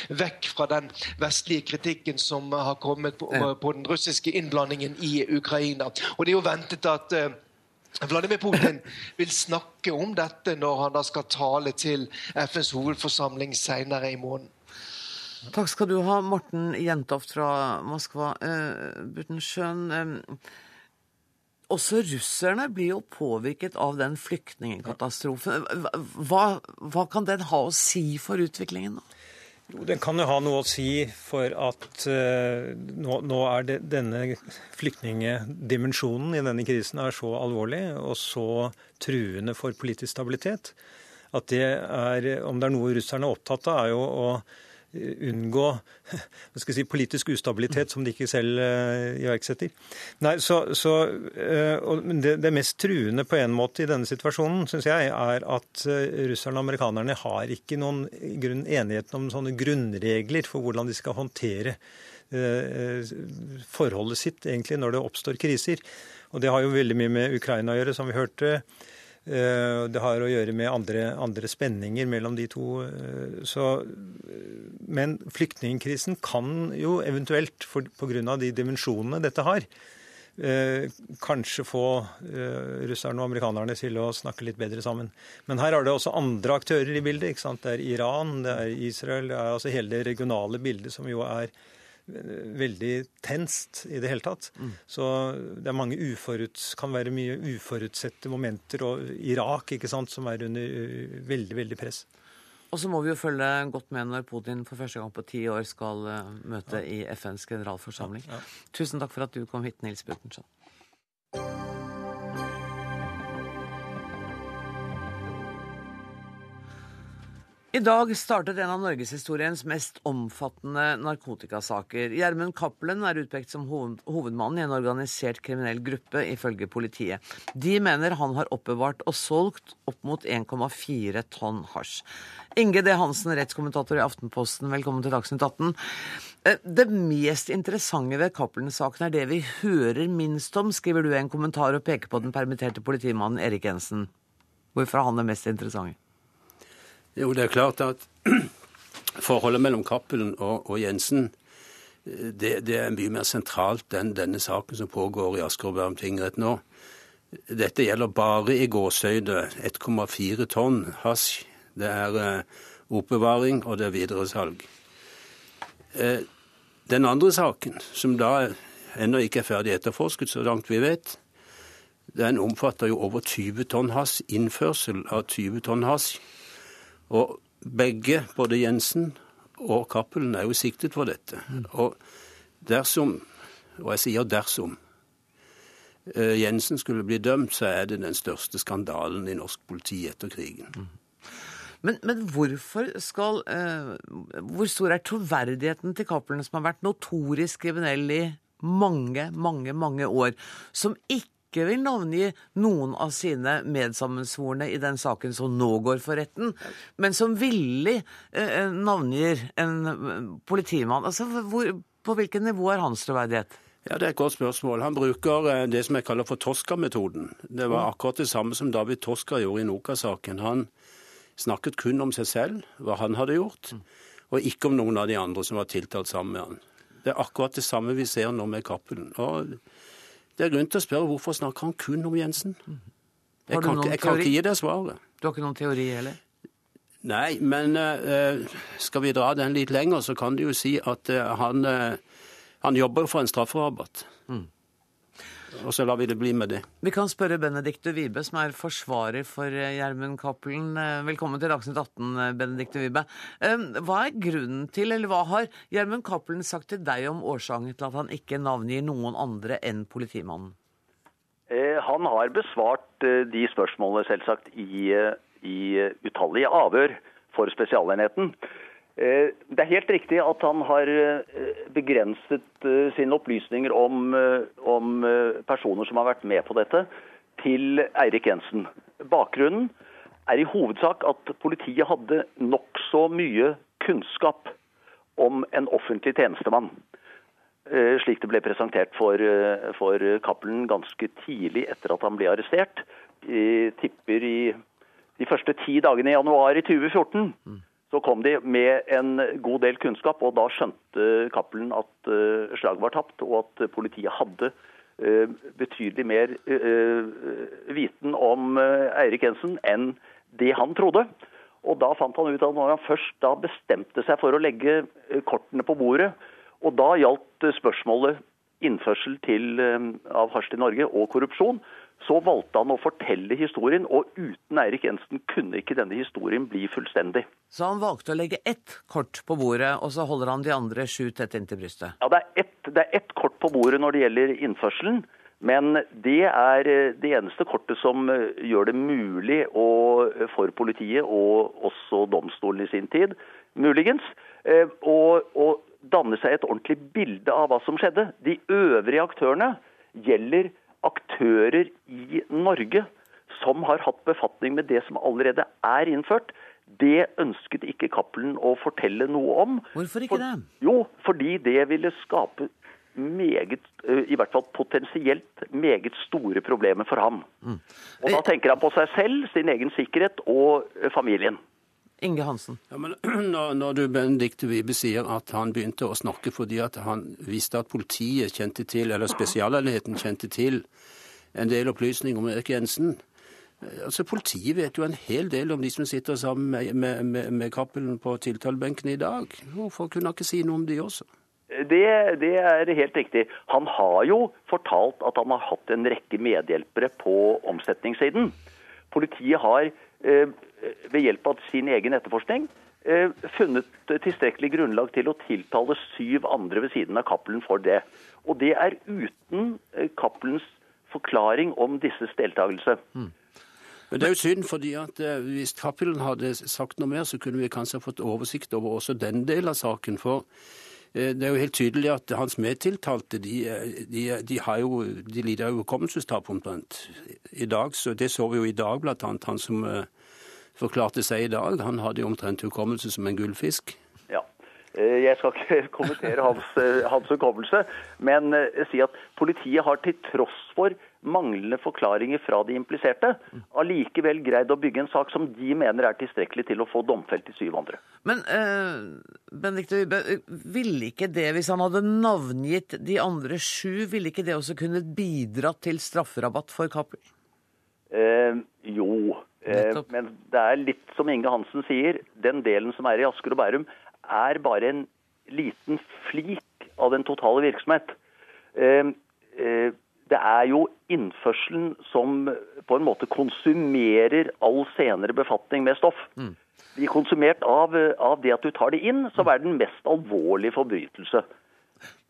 vekk fra den vestlige kritikken som har kommet på, på den russiske innblandingen i Ukraina. Og det er jo ventet at eh, Vladimir Putin vil snakke om dette når han da skal tale til FNs hovedforsamling senere i måneden. Takk skal du ha, Morten Jentoft fra Moskva. Eh, Butenschøn, eh, også russerne blir jo påvirket av den flyktningkatastrofen. Hva, hva, kan den ha å si for utviklingen? nå? Jo, Den kan jo ha noe å si for at eh, nå, nå, er det, denne flyktningdimensjonen i denne krisen er så alvorlig og så truende for politisk stabilitet at det er, om det er noe russerne er opptatt av, er jo å unngå si, politisk ustabilitet som de ikke selv uh, iverksetter. Nei, så, så uh, det, det, mest truende på en måte i denne situasjonen, syns jeg, er at uh, russerne og amerikanerne har ikke noen grunn, enighet om sånne grunnregler for hvordan de skal håndtere forholdet sitt egentlig når det oppstår kriser. Og Det har jo veldig mye med Ukraina å gjøre, som vi hørte. Eh, det har å gjøre med andre, andre spenninger mellom de to. Eh, så, eh, men flyktningkrisen kan jo eventuelt, pga. de dimensjonene dette har, kanskje få russerne og amerikanerne til å snakke litt bedre sammen. Men her er det også andre aktører i bildet. Det er Iran, det er Israel, det er altså hele det regionale bildet som jo er veldig tenst i det hele tatt. Mm. Så det er mange uforuts, kan være mye uforutsette momenter. Og Irak, ikke sant, som er under uh, veldig, veldig press. Og så må vi jo følge godt med når Putin for første gang på ti år skal uh, møte ja. i FNs generalforsamling. Ja, ja. Tusen takk for at du kom hit, Nils Butenschøn. I dag startet en av norgeshistoriens mest omfattende narkotikasaker. Gjermund Cappelen er utpekt som hovedmannen i en organisert kriminell gruppe, ifølge politiet. De mener han har oppbevart og solgt opp mot 1,4 tonn hasj. Inge D. Hansen, rettskommentator i Aftenposten, velkommen til Dagsnytt 18. Eh, det mest interessante ved Cappelen-saken er det vi hører minst om, skriver du i en kommentar og peker på den permitterte politimannen Erik Jensen. Hvorfor er han det mest interessante? Jo, det er klart at forholdet mellom Cappelen og, og Jensen det, det, er mye mer sentralt enn denne saken som pågår i Asker og Bærum tingrett nå. Dette gjelder bare i gåsøyde 1,4 tonn hasj. Det er eh, oppbevaring, og det er videresalg. Eh, den andre saken, som da ennå ikke er ferdig etterforsket, så langt vi vet, den omfatter jo over 20 tonn hasj. Innførsel av 20 tonn hasj og begge, både Jensen og Cappelen, er jo siktet for dette. Og dersom, og jeg sier dersom, eh, Jensen skulle bli dømt, så er det den største skandalen i norsk politi etter krigen. Men, men hvorfor skal uh, Hvor stor er troverdigheten til Cappelen, som har vært notorisk kriminell i mange, mange, mange år, som ikke ikke vil navngi noen av sine medsammensvorne i den saken som nå går for retten, men som villig eh, navngir en eh, politimann. Altså, hvor, på hvilket nivå er hans troverdighet? Ja, Det er et godt spørsmål. Han bruker eh, det som jeg kaller for Tosca-metoden. Det var akkurat det samme som David Tosca gjorde i Noka-saken. Han snakket kun om seg selv, hva han hadde gjort, og ikke om noen av de andre som var tiltalt sammen med han. Det er akkurat det samme vi ser nå med Cappelen. Og det er grunn til å spørre hvorfor snakker han kun om Jensen? Jeg kan, jeg kan ikke gi det svaret. Du har ikke noen teori heller? Nei, men uh, skal vi dra den litt lenger, så kan du jo si at uh, han, uh, han jobber for en strafferabatt. Mm. Og så lar vi det bli med det. Vi kan spørre Benedicte Wibe, som er forsvarer for eh, Gjermund Cappelen. Eh, velkommen til Dagsnytt 18, eh, Benedicte Wibe. Hva er grunnen til, eller hva har Gjermund Cappelen sagt til deg om årsaken til at han ikke navngir noen andre enn politimannen? Han har besvart de spørsmålene, selvsagt, i, i utallige avhør for Spesialenheten. Eh, Det er helt riktig at han har eh, begrenset eh, sine opplysninger om, om personer som har vært med på dette, til Eirik Jensen. Bakgrunnen er i hovedsak at politiet hadde nokså mye kunnskap om en offentlig tjenestemann. Slik det ble presentert for, for Cappelen ganske tidlig etter at han ble arrestert. I, tipper i de første ti dagene i januar i 2014 så kom de med en god del kunnskap, og da skjønte Cappelen at eh, slaget var tapt, og at politiet hadde eh, betydelig mer eh, viten om Eirik Jensen enn det han trodde. Og da fant han ut at når han først bestemte seg for å legge kortene på bordet, og da gjaldt spørsmålet innførsel til, av hasj til Norge og korrupsjon, så valgte han å fortelle historien, og uten Eirik Jensen kunne ikke denne historien bli fullstendig. Så han valgte å legge ett kort på bordet, og så holder han de andre sju tett inntil brystet. Ja, det er, ett, det er ett kort på bordet når det gjelder innførselen, men det er eh, det eneste kortet som eh, gjør det mulig å, for politiet, og også domstolen i sin tid, muligens, eh, å danne seg et ordentlig bilde av hva som skjedde. De øvrige aktørene gjelder aktører i Norge som har hatt befatning med det som allerede er innført. Det ønsket ikke Cappelen å fortelle noe om. Hvorfor ikke det? Jo, fordi det ville skape meget, eh, i hvert fall potensielt, meget store problemer for ham. Og da tenker han på seg selv, sin egen sikkerhet og eh, familien. Inge Hansen. Ja, men når, når du, Benedicte Wibe, sier at han begynte å snakke fordi at han visste at politiet kjente til, eller Spesialenheten kjente til, en del opplysninger om Erik Jensen eh, Altså, Politiet vet jo en hel del om de som sitter sammen med, med, med, med Cappelen på tiltalebenken i dag. Hvorfor kunne han ikke si noe om de også? Det, det er helt riktig. Han har jo fortalt at han har hatt en rekke medhjelpere på omsetningssiden. Politiet har ved hjelp av sin egen etterforskning eh, funnet tilstrekkelig grunnlag til å tiltale syv andre ved siden av Cappelen for det. Og det er uten eh, Cappelens forklaring om disses deltakelse. Men det er jo synd, fordi at eh, hvis Cappelen hadde sagt noe mer, så kunne vi kanskje fått oversikt over også den delen av saken. For eh, det er jo helt tydelig at hans medtiltalte de, eh, de, de, jo, de lider av hukommelsestap omtrent. I dag, så Det så vi jo i dag, blant annet han som eh, forklarte seg i dag. Han hadde jo omtrent hukommelse som en gullfisk. Ja. Eh, Jeg skal ikke kommentere hans, eh, hans hukommelse, men eh, si at politiet har til tross for manglende forklaringer fra de impliserte, allikevel greid å bygge en sak som de mener er tilstrekkelig til å få domfelt de syv andre. Men uh, Benedicte Wibe, ville ikke det, hvis han hadde navngitt de andre sju, ville ikke det også kunne bidratt til strafferabatt for Cappelen? Uh, jo, uh, men det er litt som Inge Hansen sier, den delen som er i Asker og Bærum er bare en liten flik av den totale virksomhet. Eh, eh, det er jo innførselen som på en måte konsumerer all senere befatning med stoff. Blir konsumert av, av det at du tar det inn, som er den mest alvorlige forbrytelse.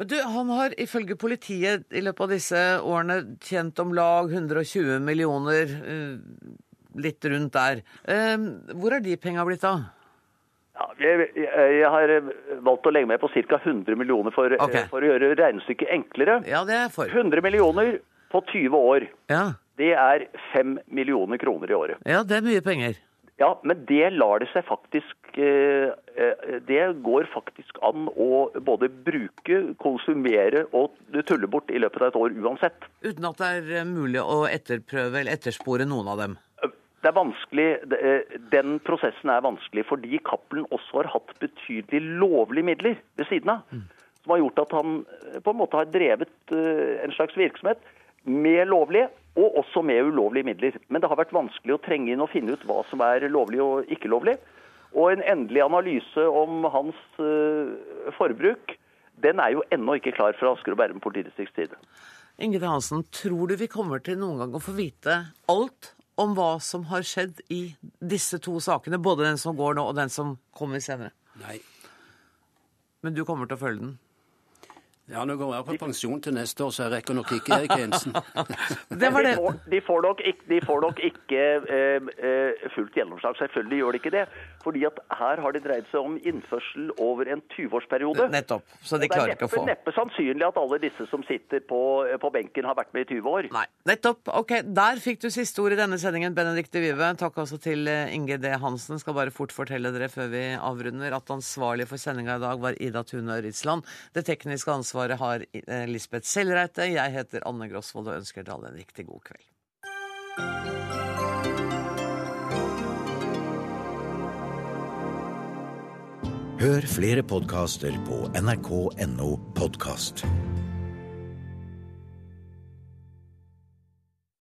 Men du, Han har ifølge politiet i løpet av disse årene tjent om lag 120 millioner, eh, litt rundt der. Eh, Hvor er de penga blitt av? Ja, jeg, jeg, har valgt å legge meg på ca. 100 millioner for, okay. for å gjøre regnestykket enklere. Ja, det er for. 100 millioner på 20 år. Ja. Det er 5 millioner kroner i året. ja, det er mye penger. Ja, men det lar det seg faktisk eh, eh, Det går faktisk an å både bruke, konsumere og tulle bort i løpet av et år uansett. Uten at det er eh, mulig å etterprøve eller etterspore noen av dem. Det er vanskelig, eh, Den prosessen er vanskelig fordi Cappelen også har hatt betydelig lovlige midler ved siden av. Som har gjort at han eh, på en måte har drevet eh, en slags virksomhet med lovlige og også med ulovlige midler. Men det har vært vanskelig å trenge inn og finne ut hva som er lovlig og ikke lovlig. Og en endelig analyse om hans forbruk, den er jo ennå ikke klar fra Asker og Bærum politidistrikts side. Ingrid. Hansen, tror du vi kommer til noen gang å få vite alt om hva som har skjedd i disse to sakene? Både den som går nå, og den som kommer senere. Nei. Men du kommer til å følge den? Ja, nå går jeg på pensjon til neste år, så jeg rekker nok ikke Erik Jensen. det var det. De, får, nok ikke, de får nok ikke eh, eh, fullt gjennomslag. Selvfølgelig gjør de ikke det. Fordi at her har det dreid seg om innførsel over en 20-årsperiode. Nettopp. Så de klarer ikke å få. Det er neppe sannsynlig at alle disse som sitter på, på benken, har vært med i 20 år. Nei, nettopp. Ok, Der fikk du siste ord i denne sendingen, Benedicte Vive. Takk også til eh, Inge D. Hansen. Skal bare fort fortelle dere før vi avrunder at ansvarlig for sendinga i dag var Ida Tune Ritsland. Det tekniske ansvaret har eh, Lisbeth Sellreite. Jeg heter Anne Grosvold og ønsker dere alle en riktig god kveld. Hør flere podkaster på nrk.no podkast.